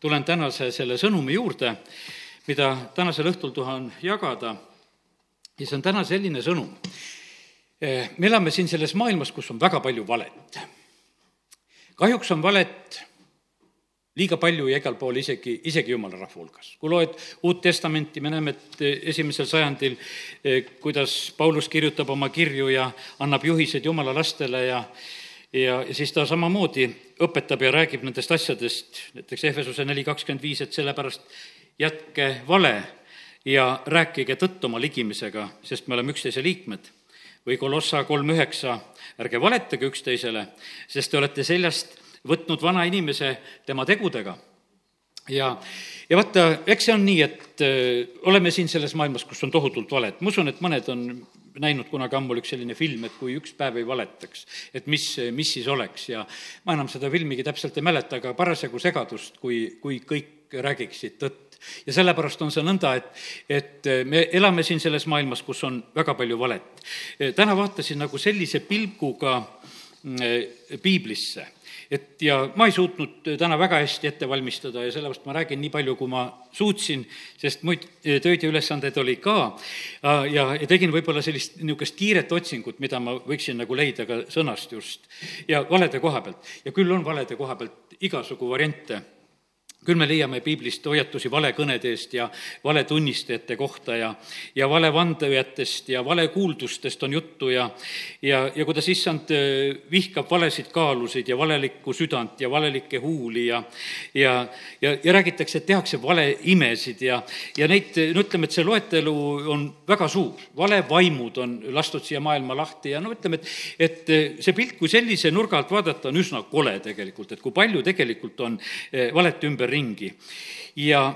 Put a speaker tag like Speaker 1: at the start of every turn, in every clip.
Speaker 1: tulen tänase selle sõnumi juurde, mida tänasel õhtul tahan jagada. ja see on täna selline sõnum. me elame siin selles maailmas, kus on väga palju valet. kahjuks on valet liiga palju ja igal pool isegi, isegi jumala rahva hulgas. kui loed Uut Testamenti, me näeme, et esimesel sajandil, kuidas Paulus kirjutab oma kirju ja annab juhised jumala lastele ja ja, ja siis ta samamoodi õpetab ja räägib nendest asjadest, näiteks Ehvesuse neli kakskümmend viis, et sellepärast jätke vale ja rääkige tõtt oma ligimisega, sest me oleme üksteise liikmed. või Kolossa kolm üheksa, ärge valetage üksteisele, sest te olete seljast võtnud vana inimese tema tegudega ja, ja vaata, eks see on nii, et öö, oleme siin selles maailmas, kus on tohutult valet, ma usun, et mõned on näinud kunagi ammu üks selline film, et kui üks päev ei valetaks, et mis, mis siis oleks ja ma enam seda filmigi täpselt ei mäleta, aga parasjagu segadust, kui, kui kõik räägiksid tõtt. ja sellepärast on see nõnda, et, et me elame siin selles maailmas, kus on väga palju valet. täna vaatasin nagu sellise pilguga mm, piiblisse et ja ma ei suutnud täna väga hästi ette valmistada ja sellepärast ma räägin nii palju, kui ma suutsin, sest muid tööd ja ülesandeid oli ka. ja, ja tegin võib-olla sellist niisugust kiiret otsingut, mida ma võiksin nagu leida ka sõnast just. ja valede koha pealt ja küll on valede koha pealt igasugu variante küll me leiame piiblist hoiatusi valekõnede eest ja valetunnistajate kohta ja, ja valevandajatest ja valekuuldustest on juttu ja, ja, ja kuidas issand äh, vihkab valesid kaalusid ja valelikku südant ja valelikke huuli ja, ja, ja, ja räägitakse, et tehakse valeimesid ja, ja neid, no ütleme, et see loetelu on väga suur. valevaimud on lastud siia maailma lahti ja no ütleme, et, et äh, see pilt, kui sellise nurga alt vaadata, on üsna kole tegelikult, et kui palju tegelikult on äh, valet ümber ringi. ja,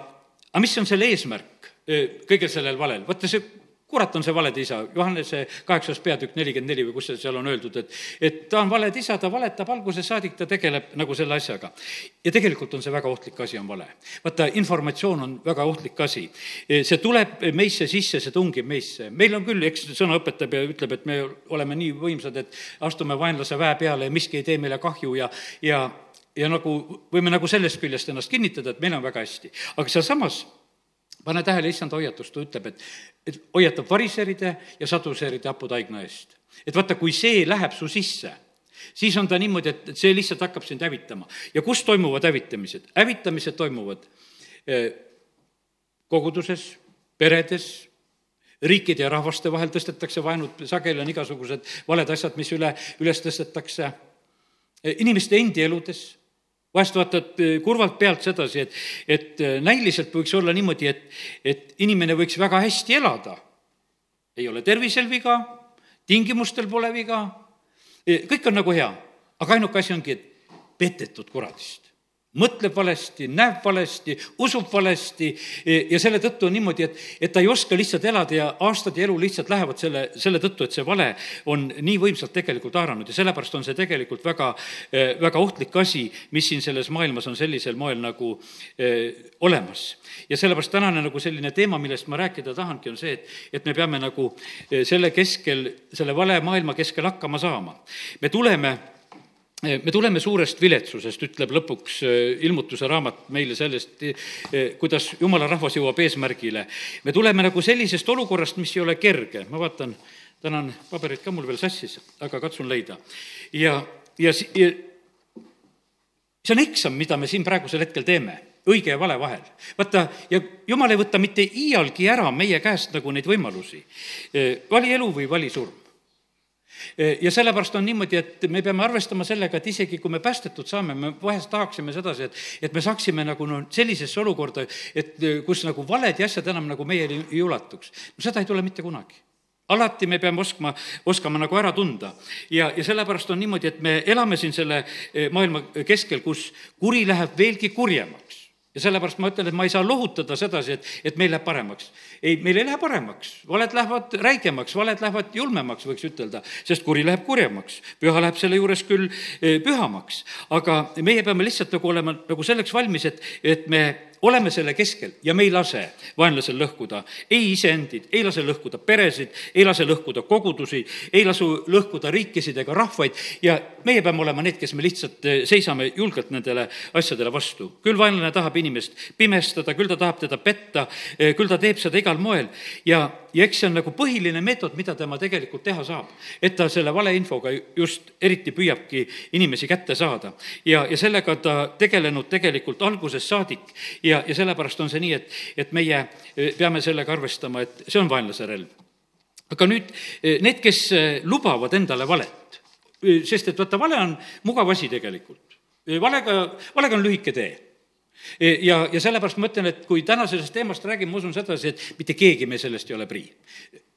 Speaker 1: aga mis on selle eesmärk kõigel sellel valel? vaata, see kurat on see valede isa, Johannese kaheksas peatükk nelikümmend neli või kus see seal on öeldud, et, et ta on valede isa, ta valetab algusest saadik, ta tegeleb nagu selle asjaga. ja tegelikult on see väga ohtlik asi, on vale. vaata, informatsioon on väga ohtlik asi. see tuleb meisse sisse, see tungib meisse. meil on küll, eks sõna õpetab ja ütleb, et me oleme nii võimsad, et astume vaenlase väe peale ja miski ei tee meile kahju ja, ja ja nagu võime nagu sellest küljest ennast kinnitada, et meil on väga hästi. aga sealsamas pane tähele, issand hoiatust, ta ütleb, et, et hoiatab variseride ja saduseride hapudaigna eest. et vaata, kui see läheb su sisse, siis on ta niimoodi, et, et see lihtsalt hakkab sind hävitama. ja kus toimuvad hävitamised? hävitamised toimuvad eh, koguduses, peredes, riikide ja rahvaste vahel tõstetakse vaenud, sageli on igasugused valed asjad, mis üle, üles tõstetakse, eh, inimeste endi eludes vahest vaatad eh, kurvalt pealt sedasi, et, et eh, näiliselt võiks olla niimoodi, et, et inimene võiks väga hästi elada. ei ole tervisel viga, tingimustel pole viga, eh, kõik on nagu hea, aga ainuke asi ongi, et petetud kuradist mõtleb valesti, näeb valesti, usub valesti ja selle tõttu on niimoodi, et, et ta ei oska lihtsalt elada ja aastad ja elu lihtsalt lähevad selle, selle tõttu, et see vale on nii võimsalt tegelikult haaranud ja sellepärast on see tegelikult väga, väga ohtlik asi, mis siin selles maailmas on sellisel moel nagu eh, olemas. ja sellepärast tänane nagu selline teema, millest ma rääkida tahangi, on see, et, et me peame nagu selle keskel, selle vale maailma keskel hakkama saama. me tuleme me tuleme suurest viletsusest, ütleb lõpuks äh, ilmutuse raamat meile sellest, äh, kuidas jumala rahvas jõuab eesmärgile. me tuleme nagu sellisest olukorrast, mis ei ole kerge, ma vaatan, täna on paberid ka mul veel sassis, aga katsun leida. ja, ja, ja see on eksam, mida me siin praegusel hetkel teeme, õige ja vale vahel. vaata, ja jumal ei võta mitte iialgi ära meie käest nagu neid võimalusi. Äh, vali elu või vali surm ja sellepärast on niimoodi, et me peame arvestama sellega, et isegi kui me päästetud saame, me vahest tahaksime sedasi, et, et me saaksime nagu no sellisesse olukorda, et kus nagu valed ja asjad enam nagu meieni ei ulatuks. no seda ei tule mitte kunagi alati me peame oskama, oskama nagu ära tunda. ja, ja sellepärast on niimoodi, et me elame siin selle maailma keskel, kus kuri läheb veelgi kurjemaks ja sellepärast ma ütlen, et ma ei saa lohutada sedasi, et, et meil läheb paremaks. ei, meil ei lähe paremaks, valed lähevad räigemaks, valed lähevad julmemaks, võiks ütelda, sest kuri läheb kurjemaks. püha läheb selle juures küll e, pühamaks, aga meie peame lihtsalt nagu olema nagu selleks valmis, et, et me oleme selle keskel ja me ei lase vaenlasel lõhkuda ei iseendid, ei lase lõhkuda peresid, ei lase lõhkuda kogudusi, ei lasu lõhkuda riikisid ega rahvaid ja meie peame olema need, kes me lihtsalt eh, seisame julgelt nendele asjadele vastu. küll vaenlane tahab inimest pimestada, küll ta tahab teda petta, eh, küll ta teeb seda igal moel ja, ja eks see on nagu põhiline meetod, mida tema tegelikult teha saab. et ta selle valeinfoga just eriti püüabki inimesi kätte saada. ja, ja sellega ta tegelenud tegelikult algusest saadik ja, ja sellepärast on see nii, et, et meie eh, peame sellega arvestama, et see on vaenlase relv. aga nüüd eh, need, kes eh, lubavad endale valet, sest et vaata, vale on mugav asi tegelikult. valega, valega on lühike tee ja, ja sellepärast ma ütlen, et kui täna sellest teemast räägime, ma usun sedasi, et mitte keegi me sellest ei ole prii.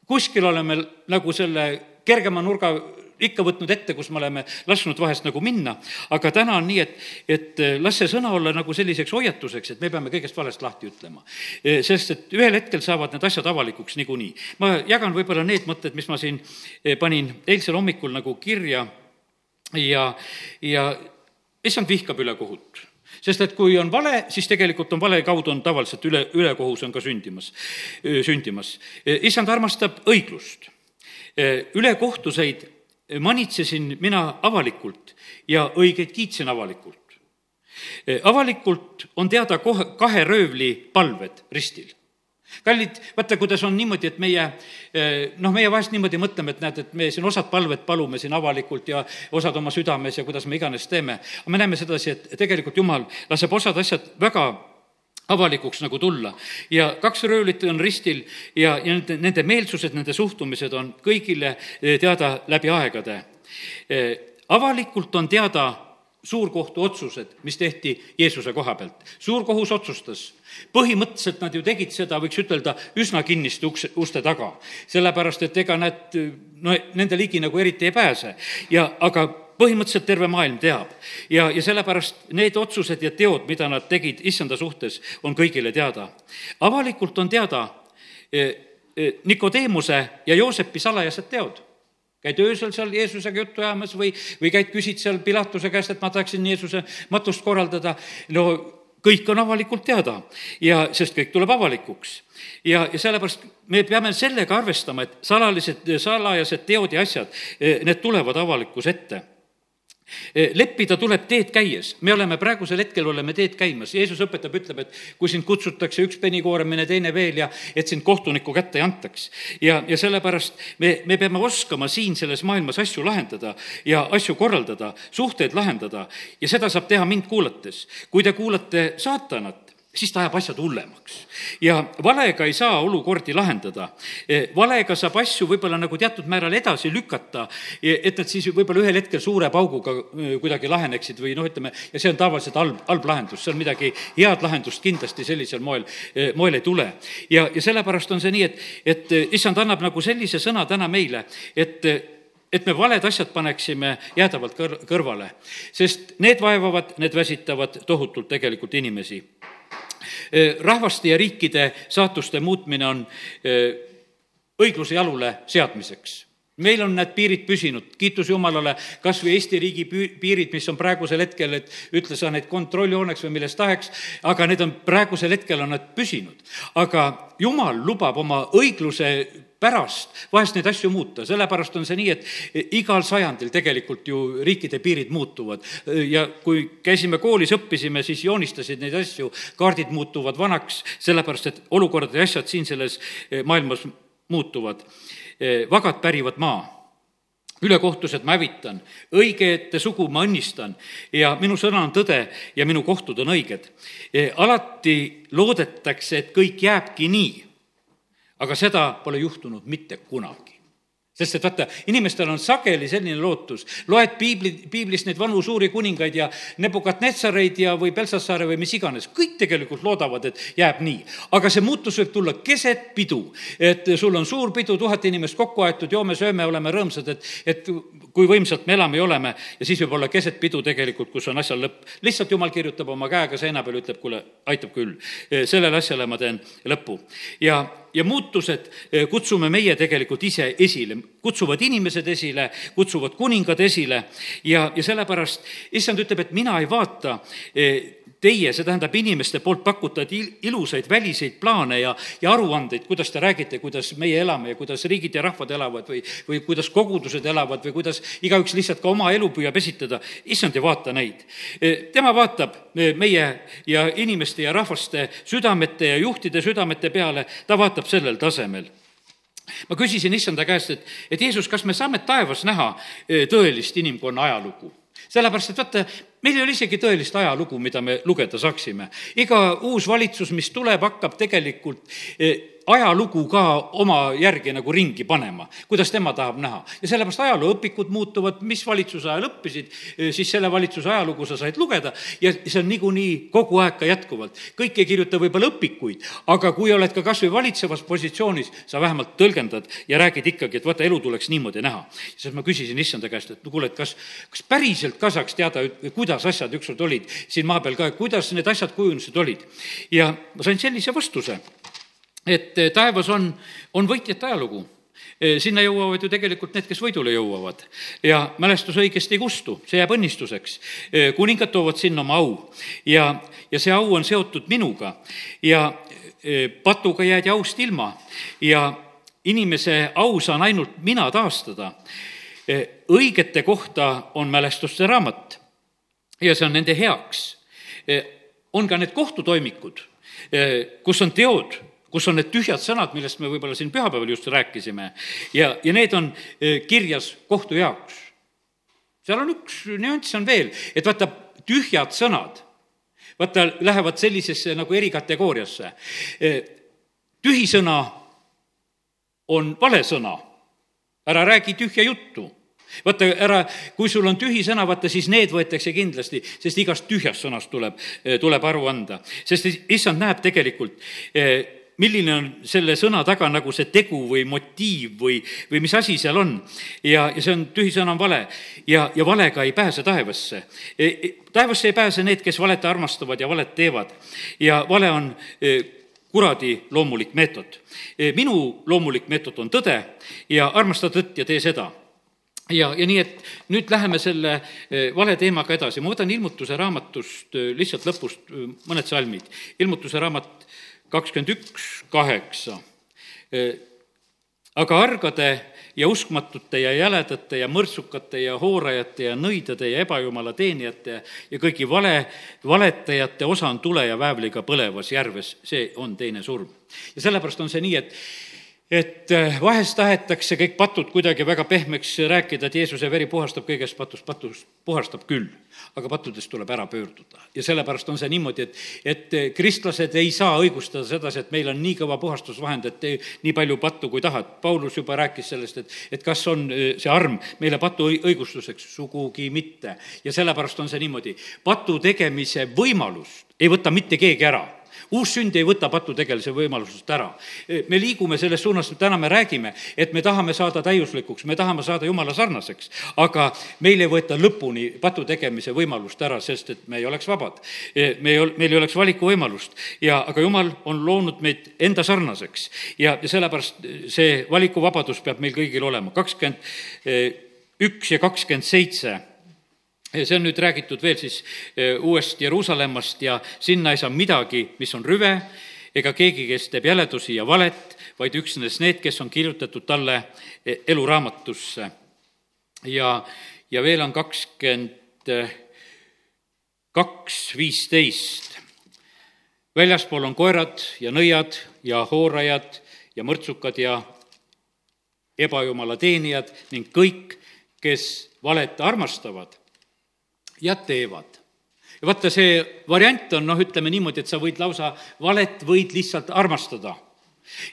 Speaker 1: kuskil oleme nagu selle kergema nurga ikka võtnud ette, kus me oleme lasknud vahest nagu minna, aga täna on nii, et, et eh, las see sõna olla nagu selliseks hoiatuseks, et me peame kõigest valest lahti ütlema. Eh, sest et ühel hetkel saavad need asjad avalikuks niikuinii. ma jagan võib-olla need mõtted, mis ma siin eh, panin eilsel hommikul nagu kirja ja, ja issand vihkab ülekohut sest et kui on vale, siis tegelikult on vale kaudu on tavaliselt üle, ülekohus on ka sündimas, sündimas. issand armastab õiglust. ülekohtuseid manitsesin mina avalikult ja õigeid kiitsin avalikult. avalikult on teada kohe kahe röövli palved ristil kallid, vaata, kuidas on niimoodi, et meie noh, meie vahest niimoodi mõtleme, et näed, et me siin osad palved palume siin avalikult ja osad oma südames ja kuidas me iganes teeme. aga me näeme sedasi, et tegelikult Jumal laseb osad asjad väga avalikuks nagu tulla. ja kaks röövlit on ristil ja, ja nende, nende meelsused, nende suhtumised on kõigile eh, teada läbi aegade. Eh, avalikult on teada suurkohtu otsused, mis tehti Jeesuse koha pealt. suurkohus otsustas. põhimõtteliselt nad ju tegid seda, võiks ütelda, üsna kinniste ukse, uste taga. sellepärast, et ega nad, no nende ligi nagu eriti ei pääse ja, aga põhimõtteliselt terve maailm teab. ja, ja sellepärast need otsused ja teod, mida nad tegid issanda suhtes, on kõigile teada. avalikult on teada eh, eh, Nikodeemuse ja Joosepi salajased teod käid öösel seal Jeesusega juttu ajamas või, või käid, küsid seal Pilatuse käest, et ma tahaksin Jeesuse matust korraldada, no kõik on avalikult teada ja, sest kõik tuleb avalikuks. ja, ja sellepärast me peame sellega arvestama, et salalised, salajased teod ja asjad, eh, need tulevad avalikkuse ette leppida tuleb teed käies, me oleme praegusel hetkel, oleme teed käimas, Jeesus õpetab, ütleb, et kui sind kutsutakse üks penikoorem, mine teine veel ja et sind kohtuniku kätte ei antaks. ja, ja sellepärast me, me peame oskama siin selles maailmas asju lahendada ja asju korraldada, suhteid lahendada ja seda saab teha mind kuulates. kui te kuulate saatanat, siis ta ajab asjad hullemaks. ja valega ei saa olukordi lahendada. E, valega saab asju võib-olla nagu teatud määral edasi lükata, e, et nad siis võib-olla ühel hetkel suure pauguga e, kuidagi laheneksid või noh, ütleme, ja see on tavaliselt halb, halb lahendus, seal midagi head lahendust kindlasti sellisel moel, moel ei tule. ja, ja sellepärast on see nii, et, et issand annab nagu sellise sõna täna meile, et et me valed asjad paneksime jäädavalt kõr-, kõrvale, sest need vaevavad, need väsitavad tohutult tegelikult inimesi rahvaste ja riikide saatuste muutmine on õigluse jalule seadmiseks meil on need piirid püsinud, kiitus Jumalale, kas või Eesti riigi piirid, mis on praegusel hetkel, et ütle sa neid kontrolljooneks või millest tahaks, aga need on praegusel hetkel on nad püsinud. aga Jumal lubab oma õigluse pärast vahest neid asju muuta, sellepärast on see nii, et igal sajandil tegelikult ju riikide piirid muutuvad. ja kui käisime koolis, õppisime, siis joonistasid neid asju, kaardid muutuvad vanaks, sellepärast et olukorrad ja asjad siin selles eh, maailmas muutuvad. Eh, vagad pärivad maa ülekohtused ma hävitan, õigete sugu ma õnnistan ja minu sõna on tõde ja minu kohtud on õiged. Eh, alati loodetakse, et kõik jääbki nii aga seda pole juhtunud mitte kunagi. Sest et vaata, inimestel on sageli selline lootus, loed piibli, piiblist neid vanu suuri kuningaid ja Nebukadnetsareid ja või Belsassaare või mis iganes, kõik tegelikult loodavad, et jääb nii. aga see muutus võib tulla keset pidu, et sul on suur pidu, tuhat inimest kokku aetud, joome-sööme, oleme rõõmsad, et, et kui võimsalt me elame ja oleme. Ja siis võib olla keset pidu tegelikult, kus on asjal lõpp. lihtsalt jumal kirjutab oma käega seina peale, ütleb, kuule, aitab küll, sellele asjale ma teen lõpu ja ja muutused eh, kutsume meie tegelikult ise esile, kutsuvad inimesed esile, kutsuvad kuningad esile. Ja, ja sellepärast issand ütleb, et mina ei vaata eh, teie, see tähendab inimeste poolt pakutavad ilusaid väliseid plaane ja, ja aruandeid, kuidas te räägite, kuidas meie elame ja kuidas riigid ja rahvad elavad või, või kuidas kogudused elavad või kuidas igaüks lihtsalt ka oma elu püüab esitada. issand ei vaata neid. tema vaatab meie ja inimeste ja rahvaste südamete ja juhtide südamete peale, ta vaatab sellel tasemel ma küsisin issanda käest, et, et Jeesus, kas me saame taevas näha tõelist inimkonna ajalugu? Sellepärast, et vaata, meil ei ole isegi tõelist ajalugu, mida me lugeda saaksime. iga uus valitsus, mis tuleb, hakkab tegelikult ajalugu ka oma järgi nagu ringi panema, kuidas tema tahab näha. ja sellepärast ajalooõpikud muutuvad, mis valitsuse ajal õppisid, siis selle valitsuse ajalugu sa said lugeda ja see on niikuinii kogu aeg ka jätkuvalt. kõik ei kirjuta võib-olla õpikuid, aga kui oled ka kas või valitsevas positsioonis, sa vähemalt tõlgendad ja räägid ikkagi, et vaata, elu tuleks niimoodi näha. siis ma küsisin issanda käest, et no kuule, et kas, kas päriselt ka saaks teada, kuidas asjad ükskord olid siin maa peal ka, kuidas need asjad kujunesid olid. ja ma sain sellise vastuse et eh, taevas on, on võitjate ajalugu eh, sinna jõuavad ju tegelikult need, kes võidule jõuavad. ja mälestus õigesti ei kustu, see jääb õnnistuseks. Eh, kuningad toovad sinna oma au ja, ja see au on seotud minuga ja patuga jäädi aust ilma ja inimese au saan ainult mina taastada. õigete kohta on mälestuste raamat ja see on nende heaks. on ka need kohtutoimikud, kus on teod kus on need tühjad sõnad, millest me võib-olla siin pühapäeval just rääkisime ja, ja need on eh, kirjas kohtu jaoks. seal on üks nüanss on veel, et vaata, tühjad sõnad, vaata, lähevad sellisesse nagu erikategooriasse. Eh, tühi sõna on vale sõna, ära räägi tühja juttu vaata, ära, kui sul on tühi sõna, vaata siis need võetakse kindlasti, sest igast tühjast sõnast tuleb, eh, tuleb aru anda. sest issand näeb tegelikult milline on selle sõna taga nagu see tegu või motiiv või, või mis asi seal on. ja, ja see on, tühi sõna on vale ja, ja valega ei pääse taevasse e,. E, taevasse ei pääse need, kes valet armastavad ja valet teevad ja vale on e, kuradi loomulik meetod. E, minu loomulik meetod on tõde ja armasta tõtt ja tee seda ja, ja nii, et nüüd läheme selle e, vale teemaga edasi, ma võtan ilmutuse raamatust e, lihtsalt lõpust mõned salmid. ilmutuse raamat kakskümmend üks, kaheksa. aga argade ja uskmatute ja jäledate ja mõrtsukate ja hoorajate ja nõidade ja ebajumala teenijate ja kõigi vale, valetajate osa on tule ja väävliga põlevas järves, see on teine surm. ja sellepärast on see nii, et et äh, vahest tahetakse kõik patud kuidagi väga pehmeks rääkida, et Jeesuse veri puhastab kõigest patust, patus puhastab küll, aga pattudest tuleb ära pöörduda. ja sellepärast on see niimoodi, et, et äh, kristlased ei saa õigustada sedasi, et meil on nii kõva puhastusvahend, et tee nii palju pattu, kui tahad. Paulus juba rääkis sellest, et, et kas on äh, see arm meile patu õigustuseks, sugugi mitte. ja sellepärast on see niimoodi, patu tegemise võimalust ei võta mitte keegi ära uus sünd ei võta patutegelase võimalusest ära. me liigume selles suunas, täna me räägime, et me tahame saada täiuslikuks, me tahame saada jumala sarnaseks, aga meil ei võeta lõpuni patu tegemise võimalust ära, sest et me ei oleks vabad. me ei ol-, meil ei oleks valikuvõimalust ja, aga jumal on loonud meid enda sarnaseks ja, ja sellepärast see valikuvabadus peab meil kõigil olema. kakskümmend üks ja kakskümmend seitse see on nüüd räägitud veel siis e, uuest Jeruusalemmast ja sinna ei saa midagi, mis on rüve, ega keegi, kes teeb jäledusi ja valet, vaid üksnes need, kes on kirjutatud talle e, eluraamatusse. ja, ja veel on kakskümmend kaks viisteist. väljaspool on koerad ja nõiad ja hoorajad ja mõrtsukad ja ebajumala teenijad ning kõik, kes valet armastavad ja teevad. ja vaata, see variant on noh, ütleme niimoodi, et sa võid lausa valet, võid lihtsalt armastada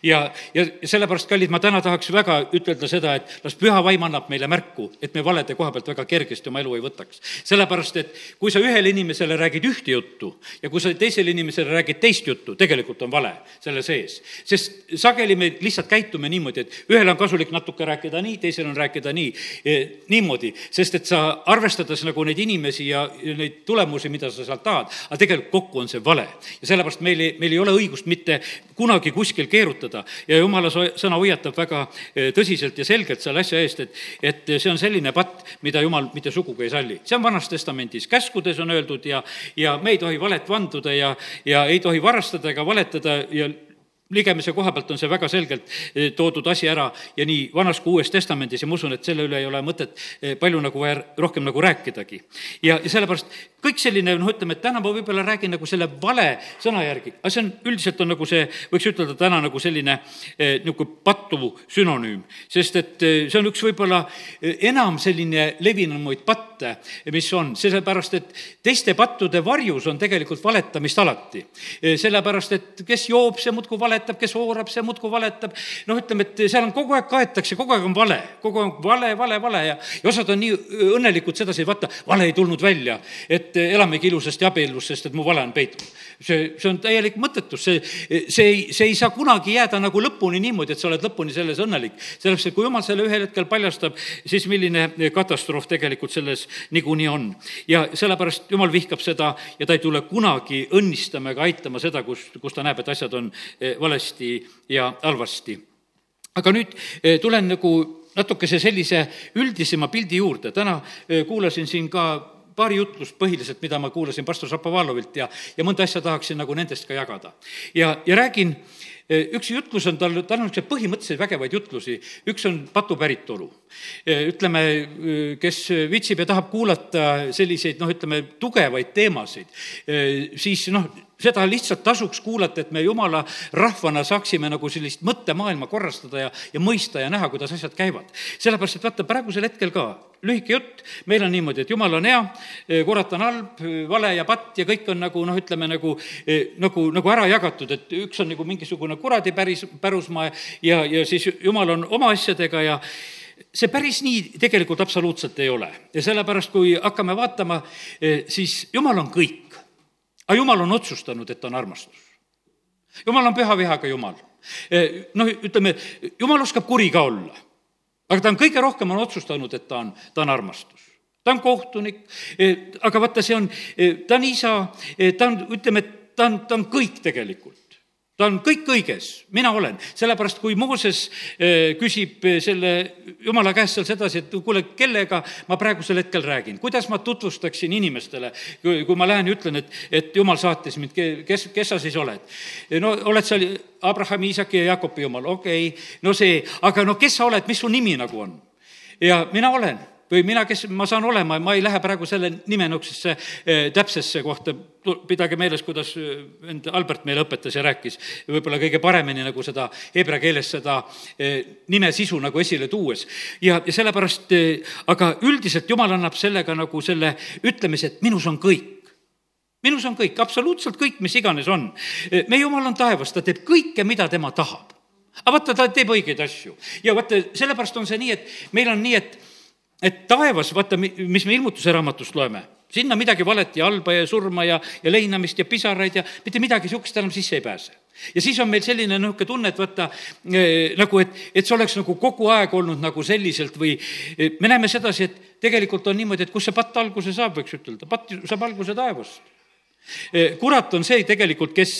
Speaker 1: ja, ja sellepärast, kallid, ma täna tahaks väga ütelda seda, et las püha vaim annab meile märku, et me valede koha pealt väga kergesti oma elu ei võtaks. sellepärast, et kui sa ühele inimesele räägid ühte juttu ja kui sa teisele inimesele räägid teist juttu, tegelikult on vale selle sees. sest sageli me lihtsalt käitume niimoodi, et ühele on kasulik natuke rääkida nii, teisele on rääkida nii, e, niimoodi, sest et sa arvestades nagu neid inimesi ja, ja neid tulemusi, mida sa sealt tahad, aga tegelikult kokku on see vale. ja sellepärast meil ei, meil ei ole õigust mitte kunagi kuskil keerutada keerutada ja jumala sõna hoiatab väga eh, tõsiselt ja selgelt selle asja eest, et, et see on selline patt, mida jumal mitte sugugi ei salli. see on Vanas Testamendis, käskudes on öeldud ja, ja me ei tohi valet vanduda ja, ja ei tohi varastada ega valetada ja ligemise koha pealt on see väga selgelt eh, toodud asi ära ja nii Vanas kui Uues Testamendis ja ma usun, et selle üle ei ole mõtet eh, palju nagu vaja rohkem nagu rääkidagi. ja, ja sellepärast kõik selline, noh, ütleme, et täna ma võib-olla räägin nagu selle vale sõna järgi, aga see on, üldiselt on nagu see, võiks ütelda täna nagu selline eh, niisugune pattu sünonüüm. sest et see on üks võib-olla enam selline levinumaid patte, mis on, sellepärast et teiste pattude varjus on tegelikult valetamist alati. sellepärast, et kes joob, see muudkui valetab, kes hoorab, see muudkui valetab. noh, ütleme, et seal on kogu aeg kaetakse, kogu aeg on vale, kogu aeg vale, vale, vale ja, ja osad on nii õnnelikud sedasi, vaata, vale ei tulnud välja. et elamegi ilusasti abiellus, sest et mu vale on peitunud. see, see on täielik mõttetus, see, see ei, see ei saa kunagi jääda nagu lõpuni niimoodi, et sa oled lõpuni selles õnnelik. sellepärast, et kui jumal selle ühel hetkel paljastab, siis milline katastroof tegelikult selles niikuinii on. ja sellepärast jumal vihkab seda ja ta ei tule kunagi õnnistama ega aitama seda, kus, kus ta näeb, et asjad on valesti ja halvasti. aga nüüd eh, tulen nagu natukese sellise üldisema pildi juurde, täna eh, kuulasin siin ka paari jutlust põhiliselt, mida ma kuulasin pastor Šapovalovilt ja, ja mõnda asja tahaksin nagu nendest ka jagada. ja, ja räägin, eh, üks jutlus on tal, tal on niisuguseid põhimõtteliselt vägevaid jutlusi, üks on patu päritolu. ütleme, kes viitsib ja tahab kuulata selliseid noh, ütleme tugevaid teemasid, siis noh, seda lihtsalt tasuks kuulata, et me jumala rahvana saaksime nagu sellist mõttemaailma korrastada ja, ja mõista ja näha, kuidas asjad käivad. sellepärast, et vaata, praegusel hetkel ka, lühike jutt, meil on niimoodi, et jumal on hea, kurat on halb, vale ja patt ja kõik on nagu noh, ütleme nagu, nagu, nagu ära jagatud, et üks on nagu mingisugune kuradi päris, pärusmaa ja, ja siis jumal on oma asjadega ja see päris nii tegelikult absoluutselt ei ole. Ja sellepärast, kui hakkame vaatama, siis jumal on kõik aga jumal on otsustanud, et ta on armastus. jumal on püha vihaga jumal. E, noh, ütleme, jumal oskab kuri ka olla, aga ta on kõige rohkem on otsustanud, et ta on, ta on armastus. Ta on kohtunik, e, aga vaata, see on, e, ta on isa, ta on, ütleme, ta on, ta on kõik tegelikult ta on kõik õiges, mina olen, sellepärast kui Mooses eh, küsib eh, selle jumala käest seal sedasi, et kuule, kellega ma praegusel hetkel räägin, kuidas ma tutvustaksin inimestele, kui ma lähen ja ütlen, et, et jumal saatis mind, kes, kes sa siis oled? no oled sa Abrahami, Iisaki ja Jakobi jumal, okei. Okay., no see, aga no kes sa oled, mis su nimi nagu on? ja mina olen või mina, kes ma saan olema, ma ei lähe praegu selle nime niisugusesse eh, täpsesse kohta, pidage meeles, kuidas eh, vend Albert meile õpetas ja rääkis võib-olla kõige paremini nagu seda heebrea keeles seda eh, nime sisu nagu esile tuues. ja, ja sellepärast, aga üldiselt Jumal annab sellega nagu selle ütlemise, et minus on kõik minus on kõik, absoluutselt kõik, mis iganes on. meie Jumal on taevas, ta teeb kõike, mida tema tahab. aga vaata, ta teeb õigeid asju ja vaata, sellepärast on see nii, et meil on nii, et et taevas, vaata, mis me ilmutuse raamatust loeme, sinna midagi valet ja halba ja surma ja, ja leinamist ja pisaraid ja mitte midagi niisugust enam sisse ei pääse. ja siis on meil selline niisugune tunne, et vaata äh, nagu, et, et see oleks nagu kogu aeg olnud nagu selliselt või e, me näeme sedasi, et tegelikult on niimoodi, et kust see patt alguse saab, võiks ütelda, patt saab alguse taevast kurat on see tegelikult, kes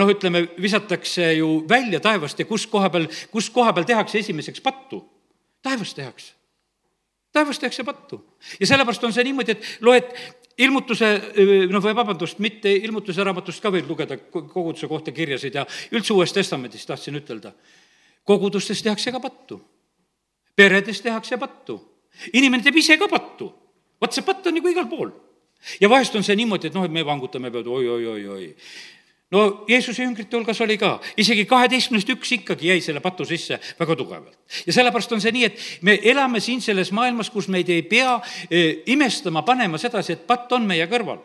Speaker 1: noh, ütleme, visatakse ju välja taevast ja kus koha peal, kus koha peal tehakse esimeseks pattu? taevas tehakse taevas tehakse pattu. ja sellepärast on see niimoodi, et loed ilmutuse, noh, või vabandust, mitte ilmutuse raamatust ka võib lugeda koguduse kohta kirjasid ja üldse Uuest Testamendist tahtsin ütelda. kogudustes tehakse ka pattu. peredes tehakse pattu. inimene teeb ise ka pattu. vot see patt on nagu igal pool. ja vahest on see niimoodi, et noh, et me vangutame pead oi-oi-oi-oi no Jeesuse jüngrite hulgas oli ka, isegi kaheteistkümnest üks ikkagi jäi selle patu sisse väga tugevalt. ja sellepärast on see nii, et me elame siin selles maailmas, kus meid ei pea e, imestama, panema sedasi, et patt on meie kõrval.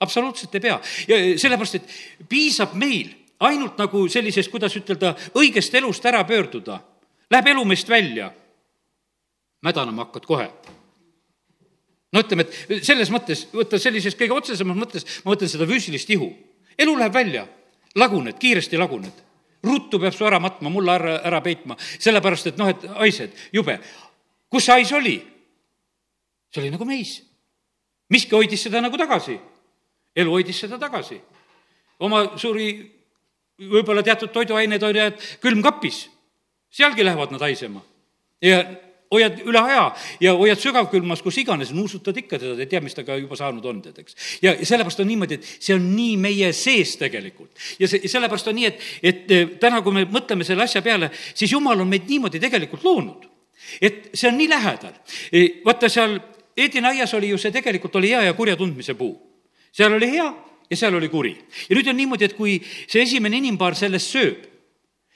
Speaker 1: absoluutselt ei pea. ja e, sellepärast, et piisab meil ainult nagu sellisest, kuidas ütelda, õigest elust ära pöörduda. Läheb elu meist välja, mädanema hakkad kohe no ütleme, et selles mõttes, võtta sellises kõige otsesemas mõttes, ma mõtlen seda füüsilist ihu elu läheb välja, laguned, kiiresti laguned. ruttu peab su ära matma, mulla ära, ära peitma, sellepärast et noh, et haised, jube. kus see hais oli? see oli nagu meis. miski hoidis seda nagu tagasi. elu hoidis seda tagasi. oma suuri võib-olla teatud toiduained hoiad külmkapis, sealgi lähevad nad haisema. ja hoiad üle aja ja hoiad sügavkülmas, kus iganes, nuusutad ikka teda, ei tea, mis temaga juba saanud on, tead, eks. ja, sellepärast on niimoodi, et see on nii meie sees tegelikult. ja see, sellepärast on nii, et, et eh, täna, kui me mõtleme selle asja peale, siis jumal on meid niimoodi tegelikult loonud. et see on nii lähedal. Eh, vaata, seal Eedini aias oli ju see tegelikult oli hea ja kurja tundmise puu. seal oli hea ja seal oli kuri. ja nüüd on niimoodi, et kui see esimene inimpaar sellest sööb,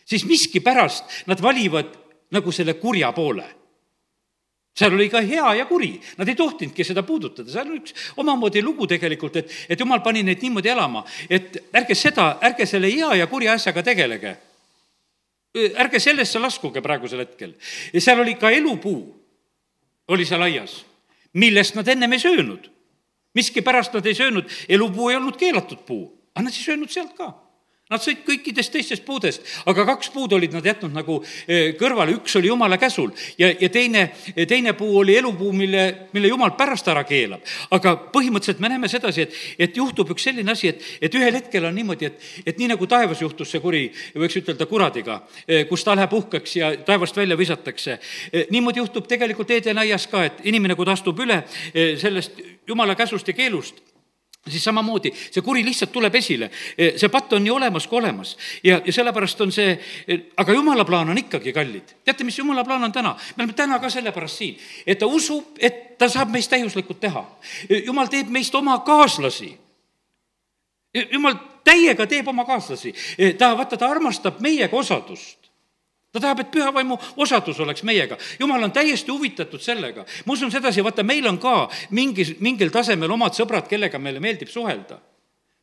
Speaker 1: siis miskipärast nad valivad nagu selle kurja poole seal oli ka hea ja kuri, nad ei tohtinudki seda puudutada, seal on üks omamoodi lugu tegelikult, et, et jumal pani neid niimoodi elama, et ärge seda, ärge selle hea ja kurja asjaga tegelege. ärge sellesse laskuge praegusel hetkel. ja seal oli ka elupuu, oli seal aias, millest nad ennem ei söönud. miskipärast nad ei söönud, elupuu ei olnud keelatud puu, aga nad ei söönud sealt ka Nad sõid kõikidest teistest puudest, aga kaks puud olid nad jätnud nagu eh, kõrvale, üks oli jumala käsul ja, ja teine, teine puu oli elupuu, mille, mille jumal pärast ära keelab. aga põhimõtteliselt me näeme sedasi, et, et juhtub üks selline asi, et, et ühel hetkel on niimoodi, et, et nii nagu taevas juhtus see kuri, võiks ütelda kuradiga, eh, kus ta läheb uhkeks ja taevast välja visatakse. Eh, niimoodi juhtub tegelikult Edenaias ka, et inimene, kui ta astub üle sellest jumala käsust ja keelust, siis samamoodi see kuri lihtsalt tuleb esile. see patt on nii olemas kui olemas ja, ja sellepärast on see, aga jumala plaan on ikkagi kallid. teate, mis jumala plaan on täna? me oleme täna ka sellepärast siin, et ta usub, et ta saab meist täiuslikult teha. jumal teeb meist oma kaaslasi. jumal täiega teeb oma kaaslasi. ta, vaata, ta armastab meiega osadust ta tahab, et püha vaimu osadus oleks meiega. jumal on täiesti huvitatud sellega. ma usun sedasi, vaata, meil on ka mingis, mingil tasemel omad sõbrad, kellega meile meeldib suhelda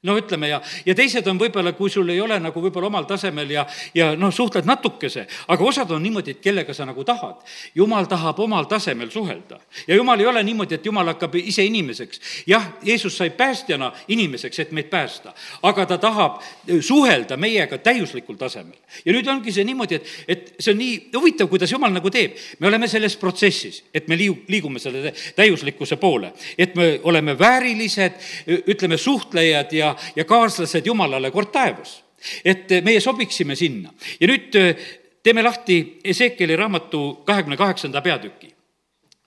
Speaker 1: no ütleme ja, ja teised on võib-olla, kui sul ei ole nagu võib-olla omal tasemel ja, ja noh, suhtled natukese, aga osad on niimoodi, et kellega sa nagu tahad. jumal tahab omal tasemel suhelda ja jumal ei ole niimoodi, et jumal hakkab ise inimeseks. jah, Jeesus sai päästjana inimeseks, et meid päästa, aga ta tahab suhelda meiega täiuslikul tasemel. ja nüüd ongi see niimoodi, et, et see on nii huvitav, kuidas jumal nagu teeb. me oleme selles protsessis, et me liigu-, liigume selle täiuslikkuse poole, et me oleme väärilised, ütleme, suhtlejad ja ja, kaaslased Jumalale kord taevas. et meie sobiksime sinna. ja nüüd äh, teeme lahti Ezekieli raamatu kahekümne kaheksanda peatüki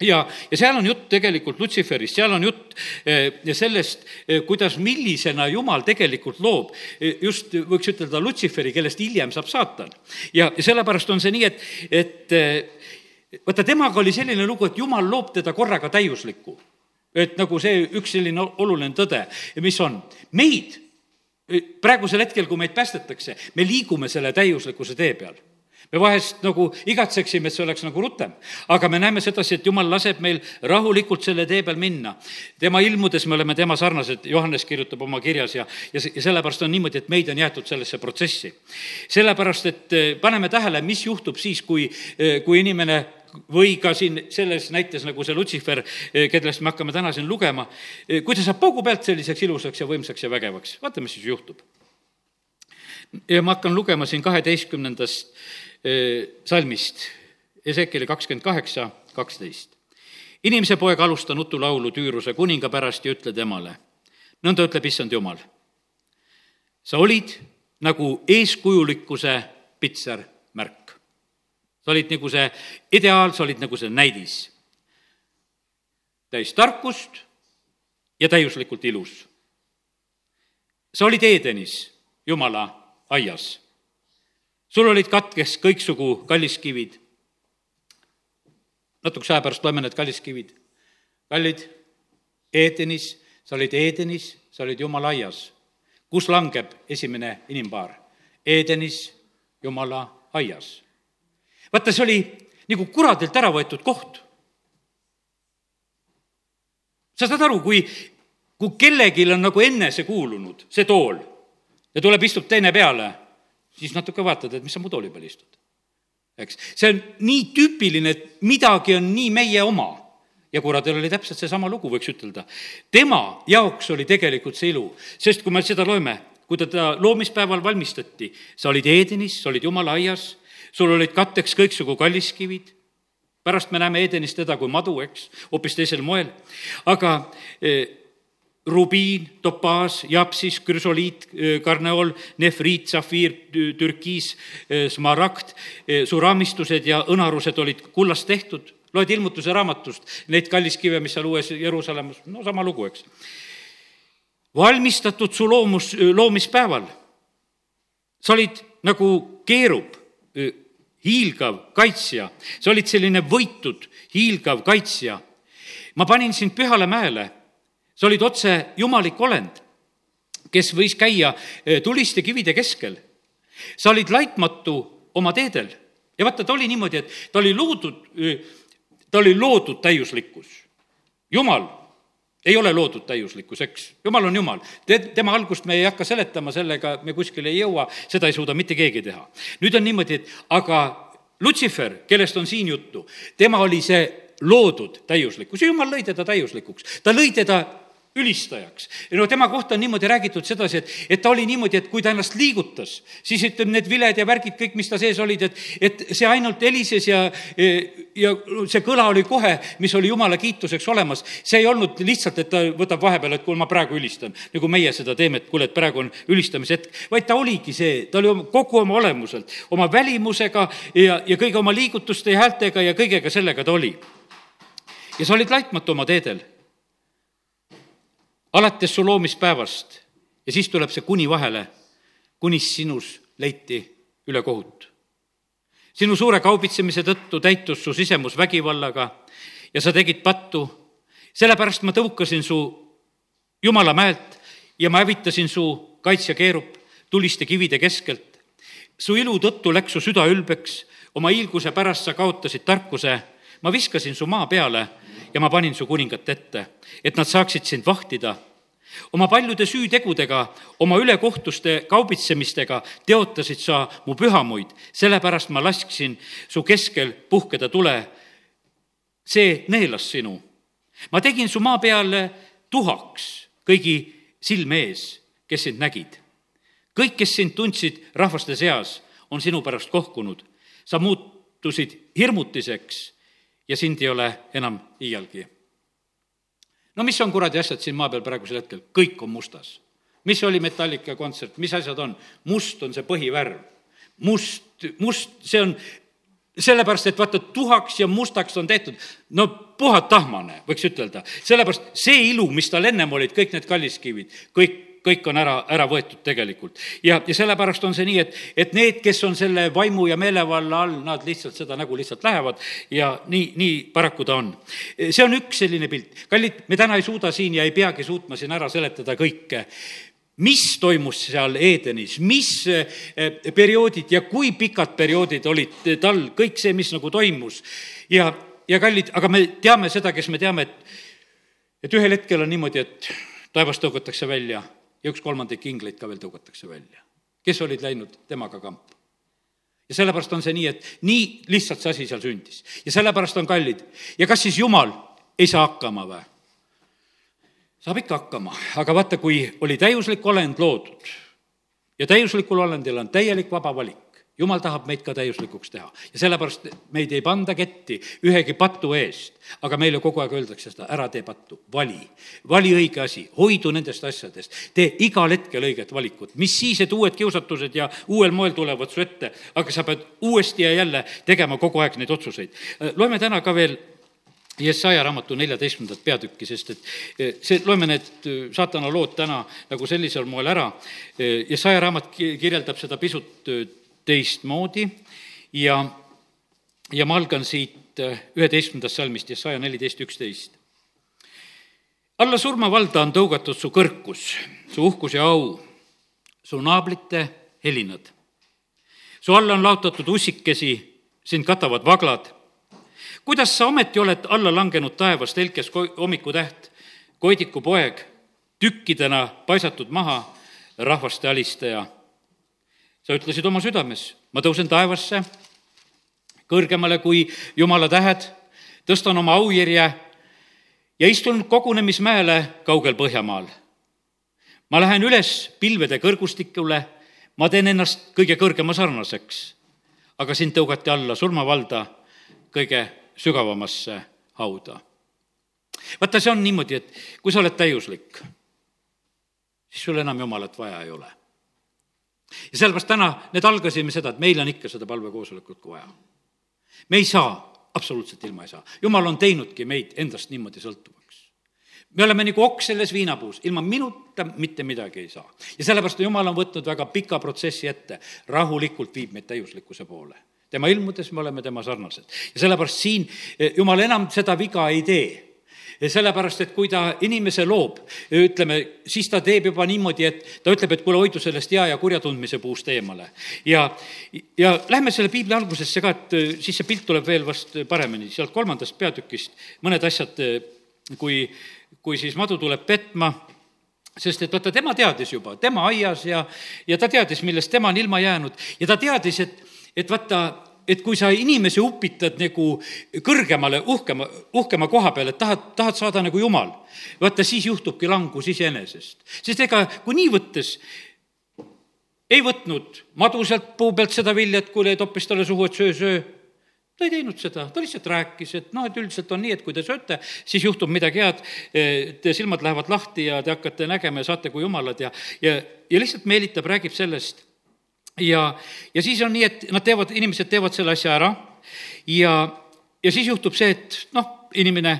Speaker 1: ja, ja seal on jutt tegelikult Lutseferist, seal on jutt äh, sellest, kuidas, millisena Jumal tegelikult loob just, võiks ütelda, Lutsiferi, kellest hiljem saab saatan. ja, ja sellepärast on see nii, et, et vaata, temaga oli selline lugu, et Jumal loob teda korraga täiuslikku et nagu see üks selline oluline tõde, mis on, meid praegusel hetkel, kui meid päästetakse, me liigume selle täiuslikkuse tee peal me vahest nagu igatseksime, et see oleks nagu rutem. aga me näeme sedasi, et jumal laseb meil rahulikult selle tee peal minna. tema ilmudes me oleme tema sarnased, Johannes kirjutab oma kirjas ja, ja, ja sellepärast on niimoodi, et meid on jäetud sellesse protsessi. sellepärast, et eh, paneme tähele, mis juhtub siis, kui, eh, kui inimene või ka siin selles näites, nagu see Lutsifer, eh, kellest me hakkame täna siin lugema, eh, kui ta saab paugu pealt selliseks ilusaks ja võimsaks ja vägevaks, vaata, mis siis juhtub. ja ma hakkan lugema siin kaheteistkümnendast eh, salmist, Ezekieli kakskümmend kaheksa, kaksteist. inimese poeg, alusta nutulaulu Tüüruse kuninga pärast ja ütle temale, nõnda ütleb issand Jumal. sa olid nagu eeskujulikkuse pitser märk sa olid nagu see ideaal, sa olid nagu see näidis. täis tarkust ja täiuslikult ilus. sa olid Edenis, Jumala aias. sul olid katkes kõiksugu kalliskivid. natukese aja pärast loeme need kalliskivid. kallid, Edenis, sa olid Edenis, sa olid Jumala aias. kus langeb esimene inimpaar? Edenis, Jumala aias vaata, see oli nagu kuradilt ära võetud koht. sa saad aru, kui, kui kellelgi on nagu enese kuulunud see tool ja tuleb, istub teine peale, siis natuke vaatad, et mis sa mu tooli peal istud. eks, see on nii tüüpiline, et midagi on nii meie oma ja kuradil oli täpselt seesama lugu, võiks ütelda. tema jaoks oli tegelikult see ilu, sest kui me seda loeme, kui ta loomispäeval valmistati, sa olid Edenis, sa olid jumala aias sul olid katteks kõiksugu kalliskivid, pärast me näeme Edenis teda kui madu, eks, hoopis teisel moel, aga e, rubiin, topaas, japsis, krüsoliit, karneol, nefriit, safiir, türkiis, smaragd, su raamistused ja õnarused olid kullast tehtud. loed ilmutuse raamatust neid kalliskive, mis seal uues Jeruusalemmas, no sama lugu, eks. valmistatud su loomus, loomispäeval. sa olid nagu keerub, hiilgav kaitsja, sa olid selline võitud, hiilgav kaitsja. ma panin sind pühale mäele sa olid otse jumalik olend, kes võis käia eh, tuliste kivide keskel. sa olid laitmatu oma teedel ja vaata, ta oli niimoodi, et ta oli loodud, eh, ta oli loodud täiuslikkus. jumal ei ole loodud täiuslikkus, eks, jumal on jumal. Te, tema algust me ei hakka seletama, sellega me kuskile ei jõua, seda ei suuda mitte keegi teha. nüüd on niimoodi, et aga Lutsifer, kellest on siin juttu, tema oli see loodud täiuslikkus ja jumal lõi teda täiuslikuks. ta lõi teda ülistajaks. no tema kohta on niimoodi räägitud sedasi, et, et ta oli niimoodi, et kui ta ennast liigutas, siis ütleme, need viled ja värgid, kõik, mis ta sees olid, et, et see ainult helises ja, ja see kõla oli kohe, mis oli jumala kiituseks olemas. see ei olnud lihtsalt, et ta võtab vahepeal, et kuule, ma praegu ülistan, nagu meie seda teeme, et kuule, et praegu on ülistamise hetk, vaid ta oligi see, ta oli kogu oma olemuselt, oma välimusega ja, ja kõige oma liigutuste ja häältega ja kõigega sellega ta oli. ja sa olid laitmatu oma teedel alates su loomispäevast ja siis tuleb see kuni vahele, kunis sinus leiti ülekohut. sinu suure kaubitsemise tõttu täitus su sisemus vägivallaga ja sa tegid pattu, sellepärast ma tõukasin su jumala mäelt ja ma hävitasin su kaitsja keerup tuliste kivide keskelt. su ilu tõttu läks su süda ülbeks, oma hiilguse pärast sa kaotasid tarkuse, ma viskasin su maa peale ja ma panin su kuningat ette, et nad saaksid sind vahtida. oma paljude süütegudega, oma ülekohtuste kaubitsemistega teotasid sa mu pühamuid, sellepärast ma lasksin su keskel puhkeda tule. see neelas sinu. ma tegin su maa peale tuhaks kõigi silme ees, kes sind nägid. kõik, kes sind tundsid rahvaste seas, on sinu pärast kohkunud. sa muutusid hirmutiseks ja sind ei ole enam iialgi. no mis on kuradi asjad siin maa peal praegusel hetkel, kõik on mustas. mis oli Metallica kontsert, mis asjad on? must on see põhivärv. must, must, see on sellepärast, et vaata, tuhaks ja mustaks on tehtud, no puhatahmane, võiks ütelda. sellepärast see ilu, mis tal ennem olid, kõik need kalliskivid, kõik kõik on ära, ära võetud tegelikult. ja, ja sellepärast on see nii, et, et need, kes on selle vaimu ja meelevalla all, nad lihtsalt seda nägu lihtsalt lähevad ja nii, nii paraku ta on. see on üks selline pilt. kallid, me täna ei suuda siin ja ei peagi suutma siin ära seletada kõike mis toimus seal Edenis, mis eh, perioodid ja kui pikad perioodid olid tal, kõik see, mis nagu toimus. ja, ja kallid, aga me teame seda, kes me teame, et, et ühel hetkel on niimoodi, et taevast tõugatakse välja ja üks kolmandik ingleid ka veel tõugatakse välja, kes olid läinud temaga kampa ja sellepärast on see nii, et nii lihtsalt see asi seal sündis ja sellepärast on kallid. ja kas siis Jumal ei saa hakkama või? saab ikka hakkama, aga vaata, kui oli täiuslik olend loodud ja täiuslikul olendil on täielik vaba valik, jumal tahab meid ka täiuslikuks teha ja sellepärast meid ei panda ketti ühegi patu eest, aga meile kogu aeg öeldakse seda, ära tee pattu, vali. vali õige asi, hoidu nendest asjadest, tee igal hetkel õiget valikut, mis siis, et uued kiusatused ja uuel moel tulevad su ette, aga sa pead uuesti ja jälle tegema kogu aeg neid otsuseid. loeme täna ka veel Jesaja raamatu neljateistkümnendat peatükki, sest et eh, see, loeme need eh, saatana lood täna nagu sellisel moel ära. Jesaja raamat kirjeldab seda pisut teistmoodi ja, ja ma algan siit äh, üheteistkümnendast salmist, Jesaja neliteist, üksteist. alla surmavalda on tõugatud su kõrkus, su uhkus ja au, su naabrite helinad. su alla on laotatud ussikesi, sind katavad vaglad. kuidas sa ometi oled alla langenud taevast, helkes hommikutäht, koidiku poeg, tükkidena paisatud maha, rahvaste alistaja sa ütlesid oma südames, ma tõusen taevasse kõrgemale kui jumala tähed, tõstan oma aujärje ja istun kogunemismäele kaugel Põhjamaal. ma lähen üles pilvede kõrgustikule, ma teen ennast kõige kõrgema sarnaseks, aga sind tõugati alla surmavalda kõige sügavamasse hauda. vaata, see on niimoodi, et kui sa oled täiuslik, siis sul enam Jumalat vaja ei ole. Ja sellepärast täna need algasime seda, et meil on ikka seda palvekoosolekut ka vaja. me ei saa, absoluutselt ilma ei saa. Jumal on teinudki meid endast niimoodi sõltuvaks. me oleme nagu okk selles viinapuus, ilma minuta mitte midagi ei saa. ja sellepärast Jumal on võtnud väga pika protsessi ette, rahulikult viib meid täiuslikkuse poole tema ilmudes me oleme tema sarnased. ja sellepärast siin eh, Jumal enam seda viga ei tee sellepärast, et kui ta inimese loob, ütleme, siis ta teeb juba niimoodi, et ta ütleb, et kuule, hoidu sellest hea ja kurja tundmise puust eemale. ja, ja lähme selle piibli algusesse ka, et eh, siis see pilt tuleb veel vast paremini, sealt kolmandast peatükist mõned asjad, eh, kui, kui siis madu tuleb petma sest et vaata, tema teadis juba, tema aias ja, ja ta teadis, millest tema on ilma jäänud ja ta teadis, et et vaata, et kui sa inimesi upitad nagu kõrgemale, uhkema, uhkema koha peale, et tahad, tahad saada nagu jumal, vaata siis juhtubki langus iseenesest. sest ega kui nii võttes, ei võtnud madu sealt puu pealt seda vilja, et kuule, toppis talle suhu, et söö, söö. ta ei teinud seda, ta lihtsalt rääkis, et noh, et üldiselt on nii, et kui te sööte, siis juhtub midagi head, teie silmad lähevad lahti ja te hakkate nägema ja saate kui jumalad ja, ja, ja lihtsalt meelitab, räägib sellest ja, ja siis on nii, et nad teevad, inimesed teevad selle asja ära. Ja, ja siis juhtub see, et noh, inimene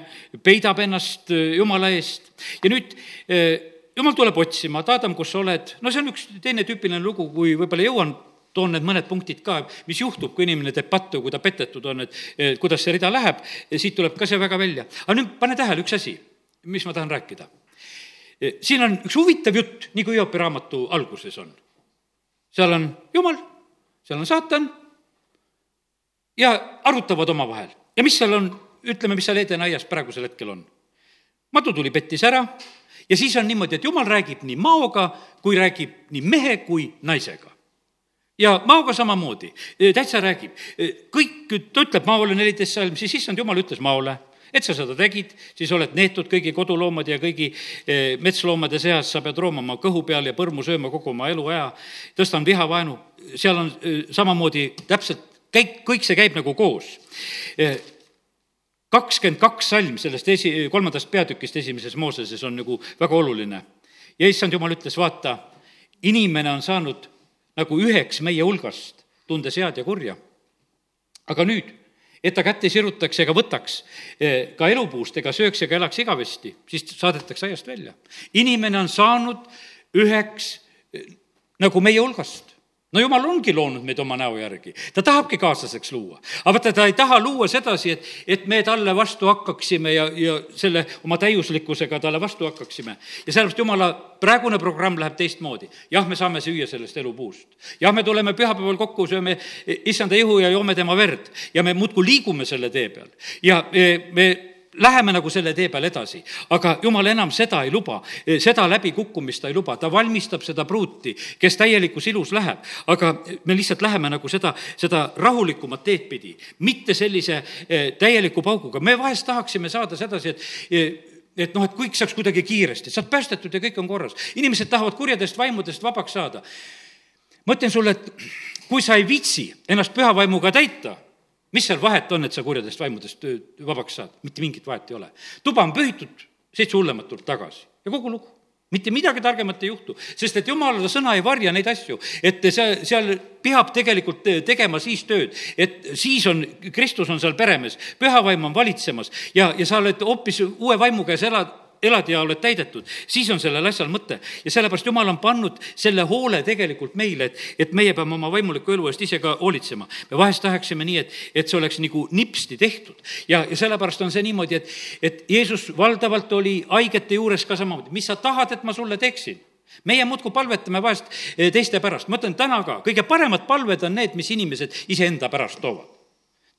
Speaker 1: peidab ennast äh, jumala eest. Ja nüüd äh, jumal tuleb otsima, et Adam, kus sa oled, no see on üks teine tüüpiline lugu, kui võib-olla jõuan toon need mõned punktid ka, mis juhtub, kui inimene teeb pattu, kui ta petetud on, et kuidas see rida läheb, siit tuleb ka see väga välja. aga nüüd pane tähele üks asi, mis ma tahan rääkida. siin on üks huvitav jutt, nii kui Hiopi raamatu alguses on seal on jumal, seal on saatan ja arutavad omavahel. ja mis seal on, ütleme, mis seal Edeni aias praegusel hetkel on? madu tuli, pettis ära ja siis on niimoodi, et jumal räägib nii maoga kui räägib nii mehe kui naisega ja maoga samamoodi, täitsa räägib. kõik, ta ütleb maole neliteist salm, siis issand jumal ütles maole et sa seda tegid, siis oled neetud kõigi koduloomade ja kõigi eh, metsloomade seas, sa pead roomama kõhu peal ja põrmu sööma kogu oma eluaja. tõstan vihavaenu, seal on eh, samamoodi täpselt, käib, kõik see käib nagu koos eh, kakskümmend kaks salm sellest esi, kolmandast peatükist esimeses Mooseses on nagu väga oluline. ja issand jumal ütles, vaata, inimene on saanud nagu üheks meie hulgast, tundes head ja kurja. aga nüüd et ta kätt ei sirutaks ega võtaks eh, ka elupuust ega sööks ega elaks igavesti, siis saadetakse aiast välja. inimene on saanud üheks eh, nagu meie hulgast no jumal ongi loonud meid oma näo järgi, ta tahabki kaaslaseks luua. aga vaata, ta ei taha luua sedasi, et, et me talle vastu hakkaksime ja, ja selle oma täiuslikkusega talle vastu hakkaksime. ja sellepärast jumala praegune programm läheb teistmoodi. jah, me saame süüa sellest elupuust. jah, me tuleme pühapäeval kokku, sööme issanda ihu ja joome tema verd ja me muudkui liigume selle tee peal ja me, me läheme nagu selle tee peal edasi, aga jumal enam seda ei luba, seda läbikukkumist ta ei luba, ta valmistab seda pruuti, kes täielikus ilus läheb, aga me lihtsalt läheme nagu seda, seda rahulikumat teed pidi, mitte sellise eh, täieliku pauguga, me vahest tahaksime saada sedasi, et eh, et noh, et kõik saaks kuidagi kiiresti, saad päästetud ja kõik on korras. inimesed tahavad kurjadest vaimudest vabaks saada. ma ütlen sulle, et kui sa ei viitsi ennast püha vaimuga täita mis seal vahet on, et sa kurjadest vaimudest vabaks saad? mitte mingit vahet ei ole. tuba on pühitud, seitse hullemat tuleb tagasi ja kogu lugu mitte midagi targemat ei juhtu, sest et jumala sõna ei varja neid asju, et see, seal peab tegelikult tegema siis tööd, et siis on, Kristus on seal peremees, püha vaim on valitsemas ja, ja sa oled hoopis uue vaimu käes elad elad ja oled täidetud, siis on sellel asjal mõte. ja sellepärast Jumal on pannud selle hoole tegelikult meile, et, et meie peame oma vaimuliku elu eest ise ka hoolitsema. me vahest tahaksime nii, et, et see oleks nagu nipsti tehtud. ja, ja sellepärast on see niimoodi, et, et Jeesus valdavalt oli haigete juures ka samamoodi, mis sa tahad, et ma sulle teeksin meie muudkui palvetame vahest eh, teiste pärast, ma ütlen täna ka, kõige paremad palved on need, mis inimesed iseenda pärast toovad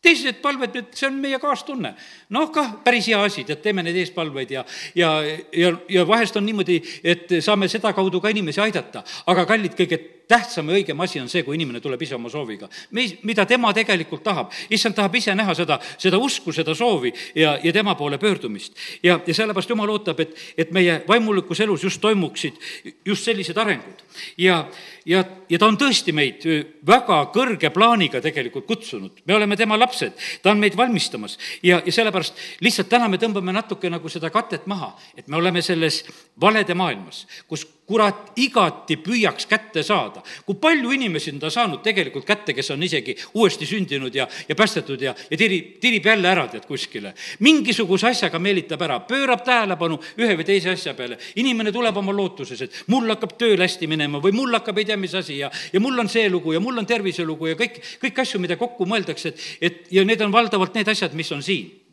Speaker 1: teised palved, et see on meie kaastunne. noh, kah päris hea asi, tead, teeme neid eespalveid ja, ja, ja, ja vahest on niimoodi, et saame sedakaudu ka inimesi aidata. aga kallid, kõige tähtsam ja õigem asi on see, kui inimene tuleb ise oma sooviga. mis, mida tema tegelikult tahab. issand tahab ise näha seda, seda usku, seda soovi ja, ja tema poole pöördumist. ja, ja sellepärast jumal ootab, et, et meie vaimulikus elus just toimuksid just sellised arengud. ja, ja, ja ta on tõesti meid väga kõrge plaaniga tegelikult kutsunud. me oleme tema lapsed, ta on meid valmistamas ja, ja sellepärast lihtsalt täna me tõmbame natuke nagu seda katet maha, et me oleme selles valede maailmas, kus kurat igati püüaks kätte saada. kui palju inimesi on ta saanud tegelikult kätte, kes on isegi uuesti sündinud ja, ja päästetud ja, ja tirib, tirib jälle ära tead kuskile. mingisuguse asjaga meelitab ära, pöörab tähelepanu ühe või teise asja peale. inimene tuleb oma lootuses, et mul hakkab tööl hästi minema või mul hakkab ei tea mis asi ja, ja mul on see lugu ja mul on terviselugu ja kõik, kõik asju, mida kokku mõeldakse, et, et ja need on valdavalt need asjad, mis on siin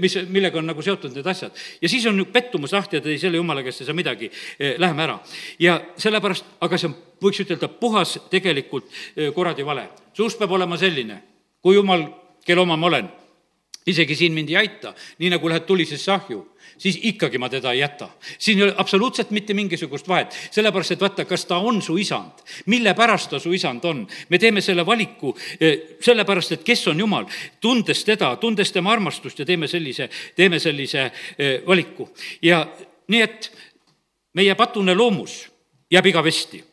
Speaker 1: mis, millega on nagu seotud need asjad. ja siis on pettumus lahti ja tõi selle jumala käest ei saa midagi, eh, läheme ära. ja sellepärast, aga see on, võiks ütelda, puhas tegelikult eh, kuradi vale. su usk peab olema selline, kui jumal, kelle oma ma olen, isegi siin mind ei aita, nii nagu lähed tulisesse ahju siis ikkagi ma teda ei jäta. siin ei ole absoluutselt mitte mingisugust vahet, sellepärast et vaata, kas ta on su isand, mille pärast ta su isand on. me teeme selle valiku eh, sellepärast, et kes on Jumal, tundes teda, tundes tema armastust ja teeme sellise, teeme sellise eh, valiku. ja nii, et meie patune loomus jääb igavesti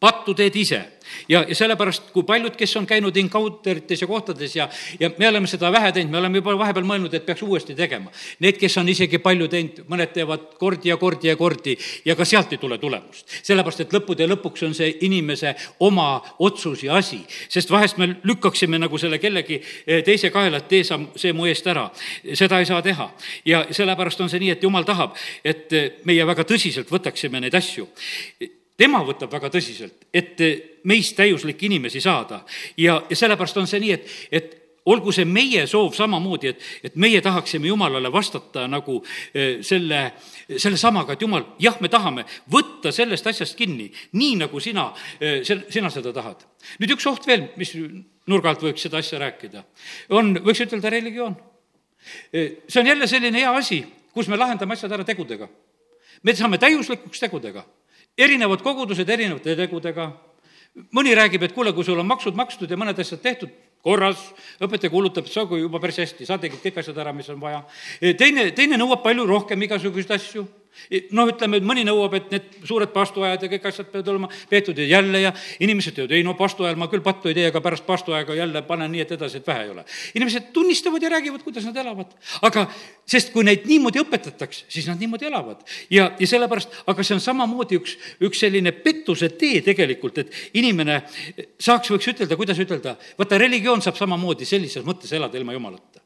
Speaker 1: pattu teed ise ja, ja sellepärast, kui paljud, kes on käinud encounterites ja kohtades ja, ja me oleme seda vähe teinud, me oleme juba vahepeal mõelnud, et peaks uuesti tegema. Need, kes on isegi palju teinud, mõned teevad kordi ja kordi ja kordi ja ka sealt ei tule tulemust. sellepärast, et lõppude lõpuks on see inimese oma otsus ja asi, sest vahest me lükkaksime nagu selle kellegi eh, teise kaela, et tee sa see mu eest ära. seda ei saa teha ja sellepärast on see nii, et jumal tahab, et meie väga tõsiselt võtaksime neid asju tema võtab väga tõsiselt, et meist täiuslikke inimesi saada. ja, ja sellepärast on see nii, et, et olgu see meie soov samamoodi, et, et meie tahaksime Jumalale vastata nagu eh, selle, selle samaga, et Jumal, jah, me tahame võtta sellest asjast kinni, nii nagu sina, eh, sina seda tahad. nüüd üks oht veel, mis nurga alt võiks seda asja rääkida, on, võiks ütelda religioon. Eh, see on jälle selline hea asi, kus me lahendame asjad ära tegudega. me saame täiuslikuks tegudega erinevad kogudused erinevate tegudega, mõni räägib, et kuule, kui sul on maksud makstud ja mõned asjad tehtud, korras, õpetaja kuulutab, et see on juba päris hästi, sa tegid kõik asjad ära, mis on vaja. teine, teine nõuab palju rohkem igasuguseid asju noh, ütleme, et mõni nõuab, et need suured pastuajad ja kõik asjad peavad olema peetud ja jälle ja inimesed ütlevad, ei no pastuajal ma küll pattu ei tee, aga pärast pastuaega jälle panen nii, et edasi, et vähe ei ole. inimesed tunnistavad ja räägivad, kuidas nad elavad. aga, sest kui neid niimoodi õpetatakse, siis nad niimoodi elavad. ja, ja sellepärast, aga see on samamoodi üks, üks selline pettuse tee tegelikult, et inimene saaks, võiks ütelda, kuidas ütelda, vaata, religioon saab samamoodi sellises mõttes elada ilma jumalata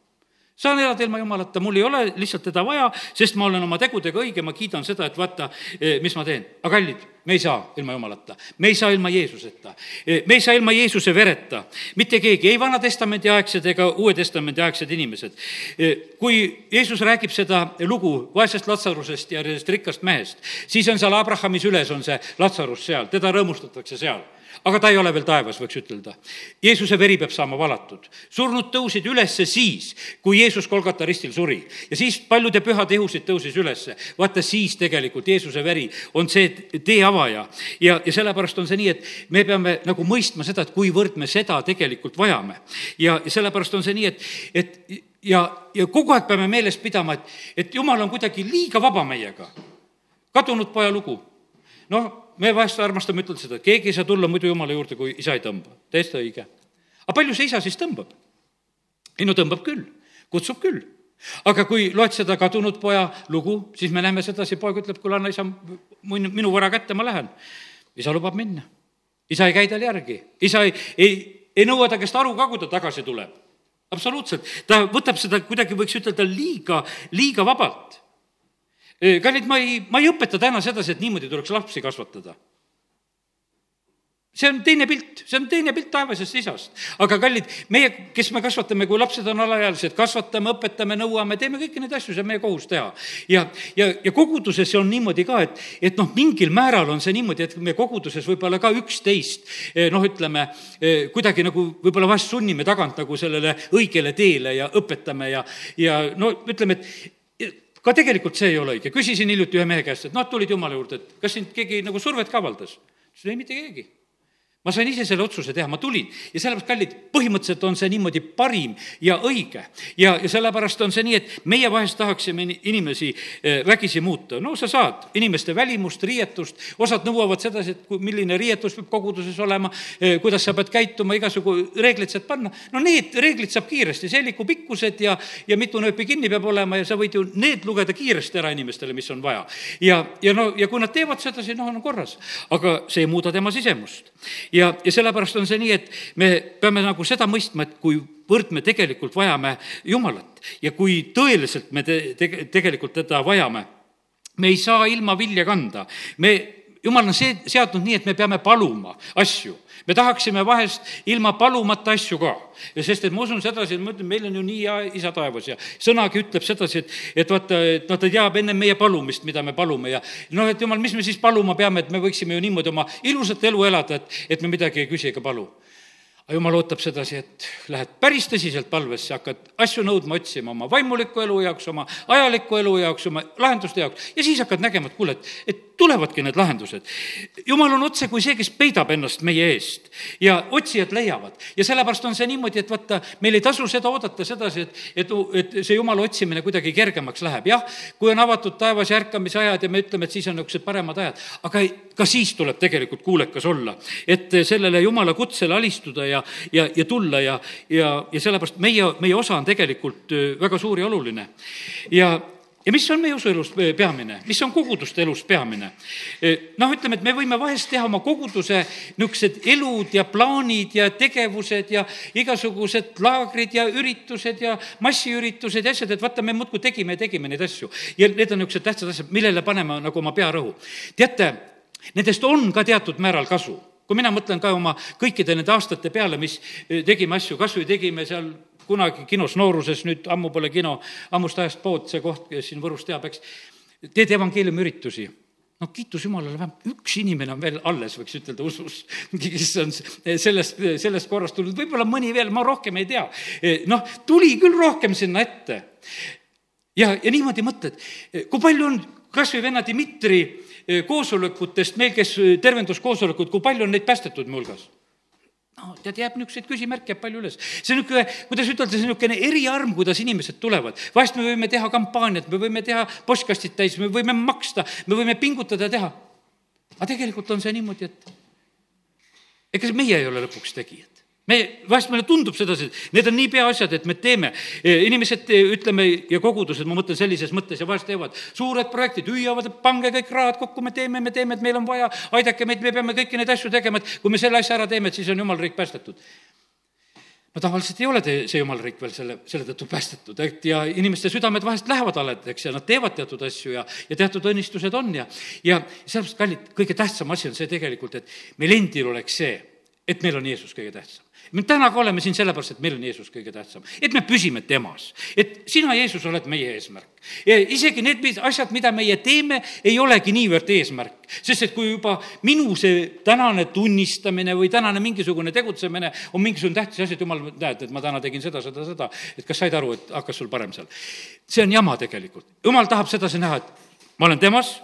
Speaker 1: saan elada ilma jumalata, mul ei ole lihtsalt teda vaja, sest ma olen oma tegudega õige, ma kiidan seda, et vaata, eh, mis ma teen. aga kallid, me ei saa ilma jumalata, me ei saa ilma Jeesuseta, eh, me ei saa ilma Jeesuse vereta, mitte keegi, ei Vana-testamendi aegsed ega Uue Testamendi aegsed inimesed. Eh, kui Jeesus räägib seda lugu vaesest Latsarusest ja sellest rikkast mehest, siis on seal Abrahamis üles, on see Latsarus seal, teda rõõmustatakse seal aga ta ei ole veel taevas, võiks ütelda. Jeesuse veri peab saama valatud. surnud tõusid ülesse siis, kui Jeesus Kolgata ristil suri ja siis paljude pühade ihusid tõusis ülesse. vaata, siis tegelikult Jeesuse veri on see tee avaja ja, ja sellepärast on see nii, et me peame nagu mõistma seda, et kuivõrd me seda tegelikult vajame. ja, ja sellepärast on see nii, et, et ja, ja kogu aeg peame meeles pidama, et, et jumal on kuidagi liiga vaba meiega. kadunud poja lugu. noh me vahest armastame ütelda seda, keegi ei saa tulla muidu jumala juurde, kui isa ei tõmba. täiesti õige. aga palju see isa siis tõmbab? ei no tõmbab küll, kutsub küll. aga kui loed seda kadunud poja lugu, siis me näeme sedasi, poeg ütleb, kuule, anna isa minu, minu vara kätte, ma lähen. isa lubab minna. isa ei käi tal järgi, isa ei, ei, ei nõua ta käest aru ka, kui ta tagasi tuleb. absoluutselt, ta võtab seda kuidagi, võiks ütelda, liiga, liiga vabalt kallid, ma ei, ma ei õpeta täna sedasi, et niimoodi tuleks lapsi kasvatada see on teine pilt, see on teine pilt taevasest isast. aga kallid, meie, kes me kasvatame, kui lapsed on alaealised, kasvatame, õpetame, nõuame, teeme kõiki neid asju, see on meie kohus teha. ja, ja, ja koguduses on niimoodi ka, et, et noh, mingil määral on see niimoodi, et me koguduses võib-olla ka üksteist noh, ütleme kuidagi nagu võib-olla vahest sunnime tagant nagu sellele õigele teele ja õpetame ja, ja no ütleme, et ka tegelikult see ei ole õige, küsisin hiljuti ühe mehe käest, et noh, tulid jumala juurde, et kas sind keegi nagu survet ka avaldas? ütles ei, mitte keegi. Ma sain ise selle otsuse teha, ma tulin ja sellepärast, kallid, põhimõtteliselt on see niimoodi parim ja õige. ja, ja sellepärast on see nii, et meie vahest tahaksime inimesi eh, vägisi muuta. no sa saad inimeste välimust, riietust, osad nõuavad sedasi, et kui, milline riietus peab koguduses olema, eh, kuidas sa pead käituma, igasugu reegleid saad panna. no need reeglid saab kiiresti, seeliku pikkused ja, ja mitu nööpi kinni peab olema ja sa võid ju need lugeda kiiresti ära inimestele, mis on vaja. ja, ja no, ja kui nad teevad sedasi, noh, on korras. aga see ei muuda tema sisemust ja, ja sellepärast on see nii, et me peame nagu seda mõistma, et kuivõrd me tegelikult vajame Jumalat ja kui tõeliselt me te-, te-, tegelikult teda vajame, me ei saa ilma vilja kanda. me, Jumal on see, seadnud nii, et me peame paluma asju me tahaksime vahest ilma palumata asju ka. sest, et ma usun sedasi, et ma ütlen, meil on ju nii hea isa taevas ja sõnagi ütleb sedasi, et, et vaata, et noh, ta teab enne meie palumist, mida me palume ja noh, et jumal, mis me siis paluma peame, et me võiksime ju niimoodi oma ilusat elu elada, et, et me midagi ei küsi ega palu aga jumal ootab sedasi, et lähed päris tõsiselt palvesse, hakkad asju nõudma, otsima oma vaimuliku elu jaoks, oma ajaliku elu jaoks, oma lahenduste jaoks ja siis hakkad nägema, et kuule, et, et tulevadki need lahendused. jumal on otse kui see, kes peidab ennast meie eest ja otsijad leiavad. ja sellepärast on see niimoodi, et vaata, meil ei tasu seda oodata sedasi, et, et, et see jumala otsimine kuidagi kergemaks läheb. jah, kui on avatud taevas ja ärkamise ajad ja me ütleme, et siis on niisugused paremad ajad, aga ka siis tuleb tegelikult kuulekas olla, et sellele jumala kutsele alistuda ja, ja, ja tulla ja, ja, ja sellepärast meie, meie osa on tegelikult väga suur ja oluline. ja ja mis on meie usuelus peamine, mis on koguduste elus peamine? noh, ütleme, et me võime vahest teha oma koguduse niisugused elud ja plaanid ja tegevused ja igasugused laagrid ja üritused ja massiüritused ja asjad, et vaata, me muudkui tegime ja tegime neid asju. ja need on niisugused tähtsad asjad, millele paneme nagu oma pearõhu. teate, nendest on ka teatud määral kasu kui mina mõtlen ka oma kõikide nende aastate peale, mis tegime asju, kas või tegime seal kunagi kinos nooruses, nüüd ammu pole kino, ammust ajast pood, see koht, kes siin Võrus teab, eks, teed evangeeliumiüritusi no kiitus Jumalale, vähemalt üks inimene on veel alles, võiks ütelda, usus, kes on sellest, sellest korrast tulnud, võib-olla mõni veel, ma rohkem ei tea. noh, tuli küll rohkem sinna ette. ja, ja niimoodi mõtled, kui palju on kas või venna Dmitri koosolekutest, meil, kes tervenduskoosolekud, kui palju on neid päästetud mu hulgas no tead, jääb niisuguseid küsimärke jääb palju üles. see on niisugune, kuidas ütelda, see on niisugune eriarm, kuidas inimesed tulevad. vahest me võime teha kampaaniat, me võime teha postkastid täis, me võime maksta, me võime pingutada teha. aga tegelikult on see niimoodi, et ega meie ei ole lõpuks tegijad me, vahest meile tundub sedasi, et need on nii peaasjad, et me teeme. inimesed, ütleme, ja kogudused, ma mõtlen sellises mõttes ja vahest teevad suured projektid, hüüavad, et pange kõik rahad kokku, me teeme, me teeme, et meil on vaja, aidake meid, me peame kõiki neid asju tegema, et kui me selle asja ära teeme, et siis on jumala riik päästetud no tavaliselt ei ole te, see jumala riik veel selle, selle tõttu päästetud, et ja inimeste südamed vahest lähevad haledaks ja nad teevad teatud asju ja, ja teatud õnnistused on ja, ja sellepärast, kallid, kõige tähtsam asi on see tegelikult, et meil endil oleks see, et meil on Jeesus kõige tähtsam. Me täna ka oleme siin sellepärast, et meil on Jeesus kõige tähtsam, et me püsime temas, et sina, Jeesus, oled meie eesmärk. isegi need asjad, mida meie teeme, ei olegi niivõrd eesmärk, sest et kui juba minu see tänane tunnistamine või tänane mingisugune tegutsemine on mingisugune tähtis asi, et jumal, näed, et ma täna tegin seda, seda, seda, et kas said aru, et hakkas sul parem seal. see on jama tegelikult, jumal tahab sedasi näha, et ma olen temas,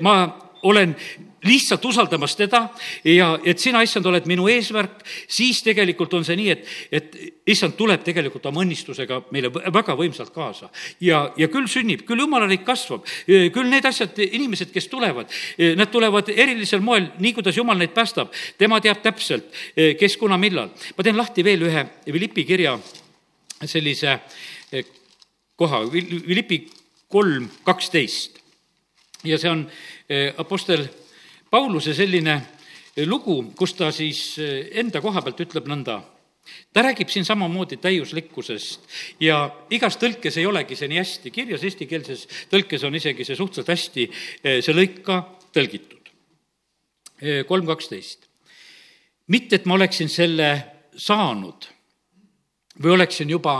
Speaker 1: ma olen lihtsalt usaldamas teda ja et sina, issand, oled minu eesmärk, siis tegelikult on see nii, et, et issand tuleb tegelikult oma õnnistusega meile väga võimsalt kaasa. ja, ja küll sünnib, küll jumala riik kasvab, küll need asjad, inimesed, kes tulevad, nad tulevad erilisel moel, nii kuidas jumal neid päästab, tema teab täpselt, kes, kuna, millal. ma teen lahti veel ühe Philippi kirja sellise eh, koha, Philippi kolm kaksteist ja see on Apostel Pauluse selline eh, lugu, kus ta siis eh, enda koha pealt ütleb nõnda, ta räägib siin samamoodi täiuslikkusest ja igas tõlkes ei olegi see nii hästi kirjas, eestikeelses tõlkes on isegi see suhteliselt hästi, eh, see lõik ka tõlgitud. kolm kaksteist. mitte, et ma oleksin selle saanud või oleksin juba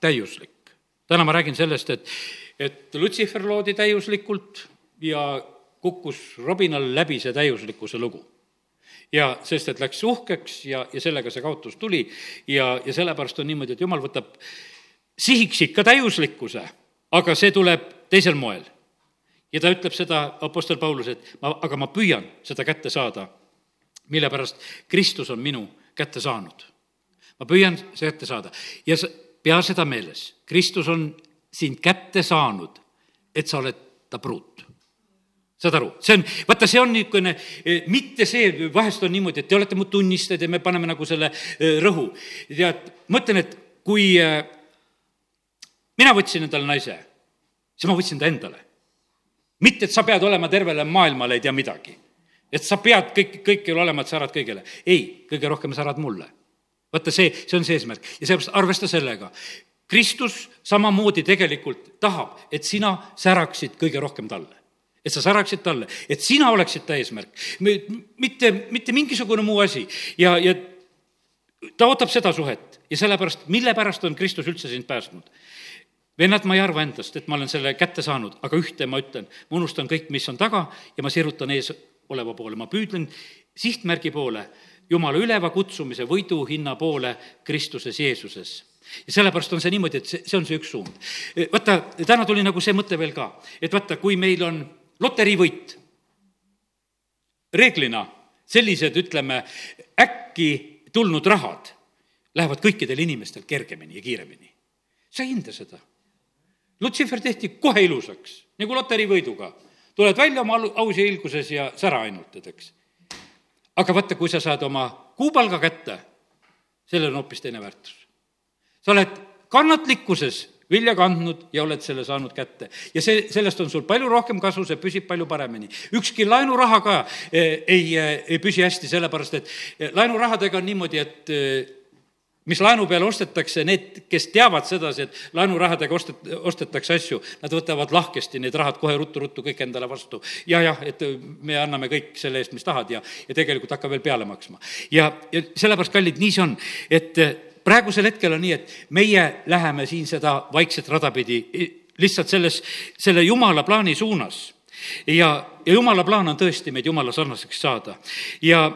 Speaker 1: täiuslik. täna ma räägin sellest, et, et Lutsifer loodi täiuslikult ja kukkus Robinal läbi see täiuslikkuse lugu. ja sest, et läks uhkeks ja, ja sellega see kaotus tuli ja, ja sellepärast on niimoodi, et jumal võtab sihiks ikka täiuslikkuse, aga see tuleb teisel moel. ja ta ütleb seda, Apostel Paulus, et ma, aga ma püüan seda kätte saada mille pärast Kristus on minu kätte saanud. ma püüan see kätte saada ja sa, pea seda meeles, Kristus on sind kätte saanud, et sa oled ta pruut saad aru, see on, vaata, see on niisugune, e, mitte see, vahest on niimoodi, et te olete mu tunnistajad ja me paneme nagu selle e, rõhu. tead, ma ütlen, et kui e, mina võtsin endale naise, siis ma võtsin ta endale. mitte, et sa pead olema tervele maailmale ei tea midagi. et sa pead kõik, kõikjal olema, et särad kõigile. ei, kõige rohkem särad mulle. vaata, see, see on see eesmärk ja seepärast arvesta sellega. Kristus samamoodi tegelikult tahab, et sina säraksid kõige rohkem talle et sa säraksid talle, et sina oleksid ta eesmärk, mitte, mitte mingisugune muu asi. Ja, ja ta ootab seda suhet ja sellepärast, mille pärast on Kristus üldse sind päästnud? vennad, ma ei arva endast, et ma olen selle kätte saanud, aga ühte ma ütlen, ma unustan kõik, mis on taga ja ma sirutan ees oleva poole, ma püüdlen sihtmärgi poole, Jumala üleva kutsumise võiduhinna poole Kristuses Jeesuses. Ja sellepärast on see niimoodi, et see, see on see üks suund. vaata, täna tuli nagu see mõte veel ka, et vaata, kui meil on loteriivõit. reeglina sellised, ütleme, äkki tulnud rahad lähevad kõikidel inimestel kergemini ja kiiremini. sa ei hinda seda. Lutsifer tehti kohe ilusaks, nagu loteriivõiduga. tuled välja oma aus ja ilguses ja sära ainult, tead, eks. aga vaata, kui sa saad oma kuupalga kätte, sellel on hoopis teine väärtus. sa oled kannatlikkuses vilja kandnud ja oled selle saanud kätte. ja see, sellest on sul palju rohkem kasu, see püsib palju paremini. ükski laenuraha ka eh, ei, eh, ei püsi hästi, sellepärast et eh, laenurahadega on niimoodi, et mis laenu peale ostetakse, need, kes teavad sedasi, et laenurahadega ostet-, ostetakse asju, nad võtavad lahkesti need rahad kohe ruttu-ruttu kõik endale vastu. ja jah, et me anname kõik selle eest, mis tahad ja, ja tegelikult hakka veel peale maksma. ja, ja sellepärast, kallid, nii see on, et praegusel hetkel on nii, et meie läheme siin seda vaikset rada pidi lihtsalt selles, selle jumala plaani suunas. ja, ja jumala plaan on tõesti meid jumala sarnaseks saada. ja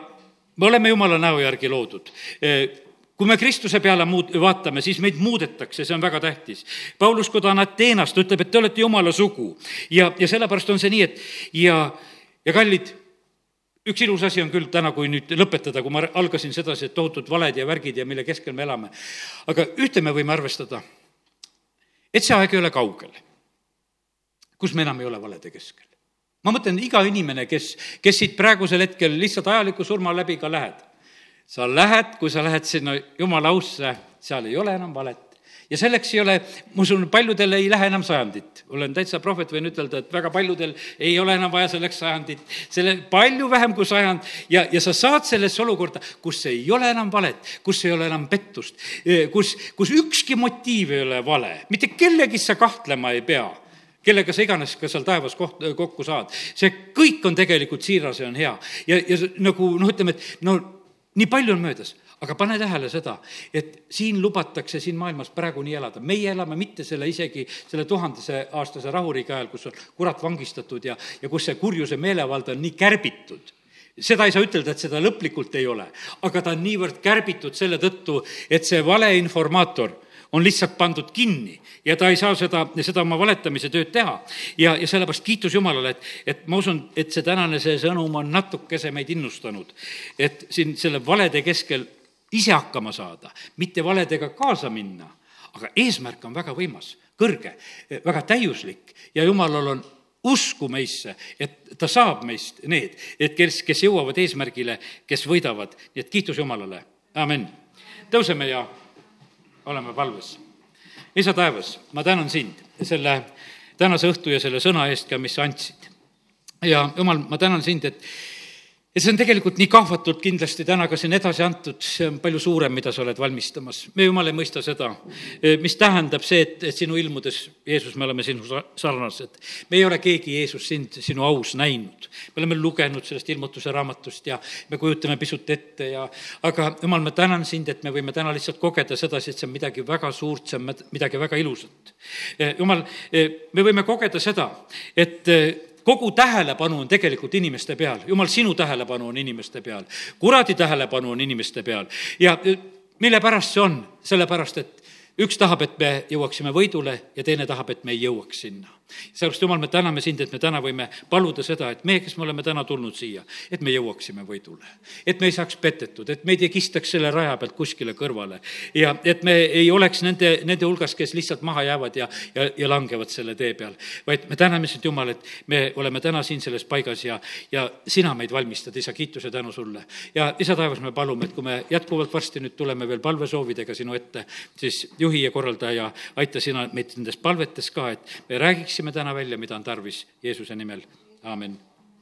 Speaker 1: me oleme jumala näo järgi loodud kui me Kristuse peale muud, vaatame, siis meid muudetakse, see on väga tähtis. Paulus, kui ta on Ateenast, ütleb, et te olete jumala sugu ja, ja sellepärast on see nii, et ja, ja kallid, üks ilus asi on küll täna, kui nüüd lõpetada, kui ma algasin sedasi, et tohutud valed ja värgid ja mille keskel me elame. aga ühte me võime arvestada, et see aeg ei ole kaugel, kus me enam ei ole valede keskel. ma mõtlen, iga inimene, kes, kes siit praegusel hetkel lihtsalt ajaliku surma läbi ka lähed, sa lähed, kui sa lähed sinna jumala ausse, seal ei ole enam valet ja selleks ei ole, ma usun, paljudel ei lähe enam sajandit. olen täitsa prohvet, võin ütelda, et väga paljudel ei ole enam vaja selleks sajandit, selle palju vähem kui sajand ja, ja sa saad sellesse olukorda, kus ei ole enam valet, kus ei ole enam pettust, kus, kus ükski motiiv ei ole vale, mitte kellegis sa kahtlema ei pea kellega sa iganes ka seal taevas koht, kokku saad. see kõik on tegelikult siiras ja on hea. ja, ja nagu noh, ütleme, et no nii palju on möödas, aga pane tähele seda, et siin lubatakse siin maailmas praegu nii elada. meie elame mitte selle isegi selle tuhandese aastase rahuriigi ajal, kus on kurat vangistatud ja, ja kus see kurjuse meelevald on nii kärbitud seda ei saa ütelda, et seda lõplikult ei ole, aga ta on niivõrd kärbitud selle tõttu, et see valeinformaator on lihtsalt pandud kinni ja ta ei saa seda, seda oma valetamise tööd teha. ja, ja sellepärast kiitus Jumalale, et, et ma usun, et see tänane see sõnum on natukese meid innustanud, et siin selle valede keskel ise hakkama saada, mitte valedega kaasa minna. aga eesmärk on väga võimas, kõrge, väga täiuslik ja jumalal on usku meisse, et ta saab meist need, et kes, kes jõuavad eesmärgile, kes võidavad, nii et kiitus Jumalale, amin. tõuseme ja oleme palves. isa taevas, ma tänan sind selle tänase õhtu ja selle sõna eest ka, mis sa andsid. ja jumal, ma tänan sind, et ja see on tegelikult nii kahvatult kindlasti täna ka siin edasi antud, see on palju suurem, mida sa oled valmistamas. me jumal ei mõista seda, mis tähendab see, et, et sinu ilmudes, Jeesus, me oleme sinu sarnased. me ei ole keegi, Jeesus, sind sinu aus näinud. me oleme lugenud sellest ilmutuse raamatust ja me kujutame pisut ette ja aga jumal, ma tänan sind, et me võime täna lihtsalt kogeda sedasi, et see on midagi väga suurt, see on midagi väga ilusat. jumal, me võime kogeda seda, et kogu tähelepanu on tegelikult inimeste peal, jumal, sinu tähelepanu on inimeste peal, kuradi tähelepanu on inimeste peal. Ja mille pärast see on, sellepärast et üks tahab, et me jõuaksime võidule ja teine tahab, et me ei jõuaks sinna. Sellepärast, Jumal, me täname sind, et me täna võime paluda seda, et me, kes me oleme täna tulnud siia, et me jõuaksime võidule. et me ei saaks petetud, et meid ei kistaks selle raja pealt kuskile kõrvale ja et me ei oleks nende, nende hulgas, kes lihtsalt maha jäävad ja, ja, ja langevad selle tee peal. vaid me täname sind, Jumal, et me oleme täna siin selles paigas ja, ja sina meid valmistad, isa, kiituse tänu sulle. ja isa taevas, me palume, et kui me jätkuvalt varsti nüüd tuleme veel palvesoovidega sinu ette, siis juhi ja korraldaja, aita sina meid nendes palvetes ka, et me räägiksime täna välja, mida on tarvis Jeesuse nimel, aamen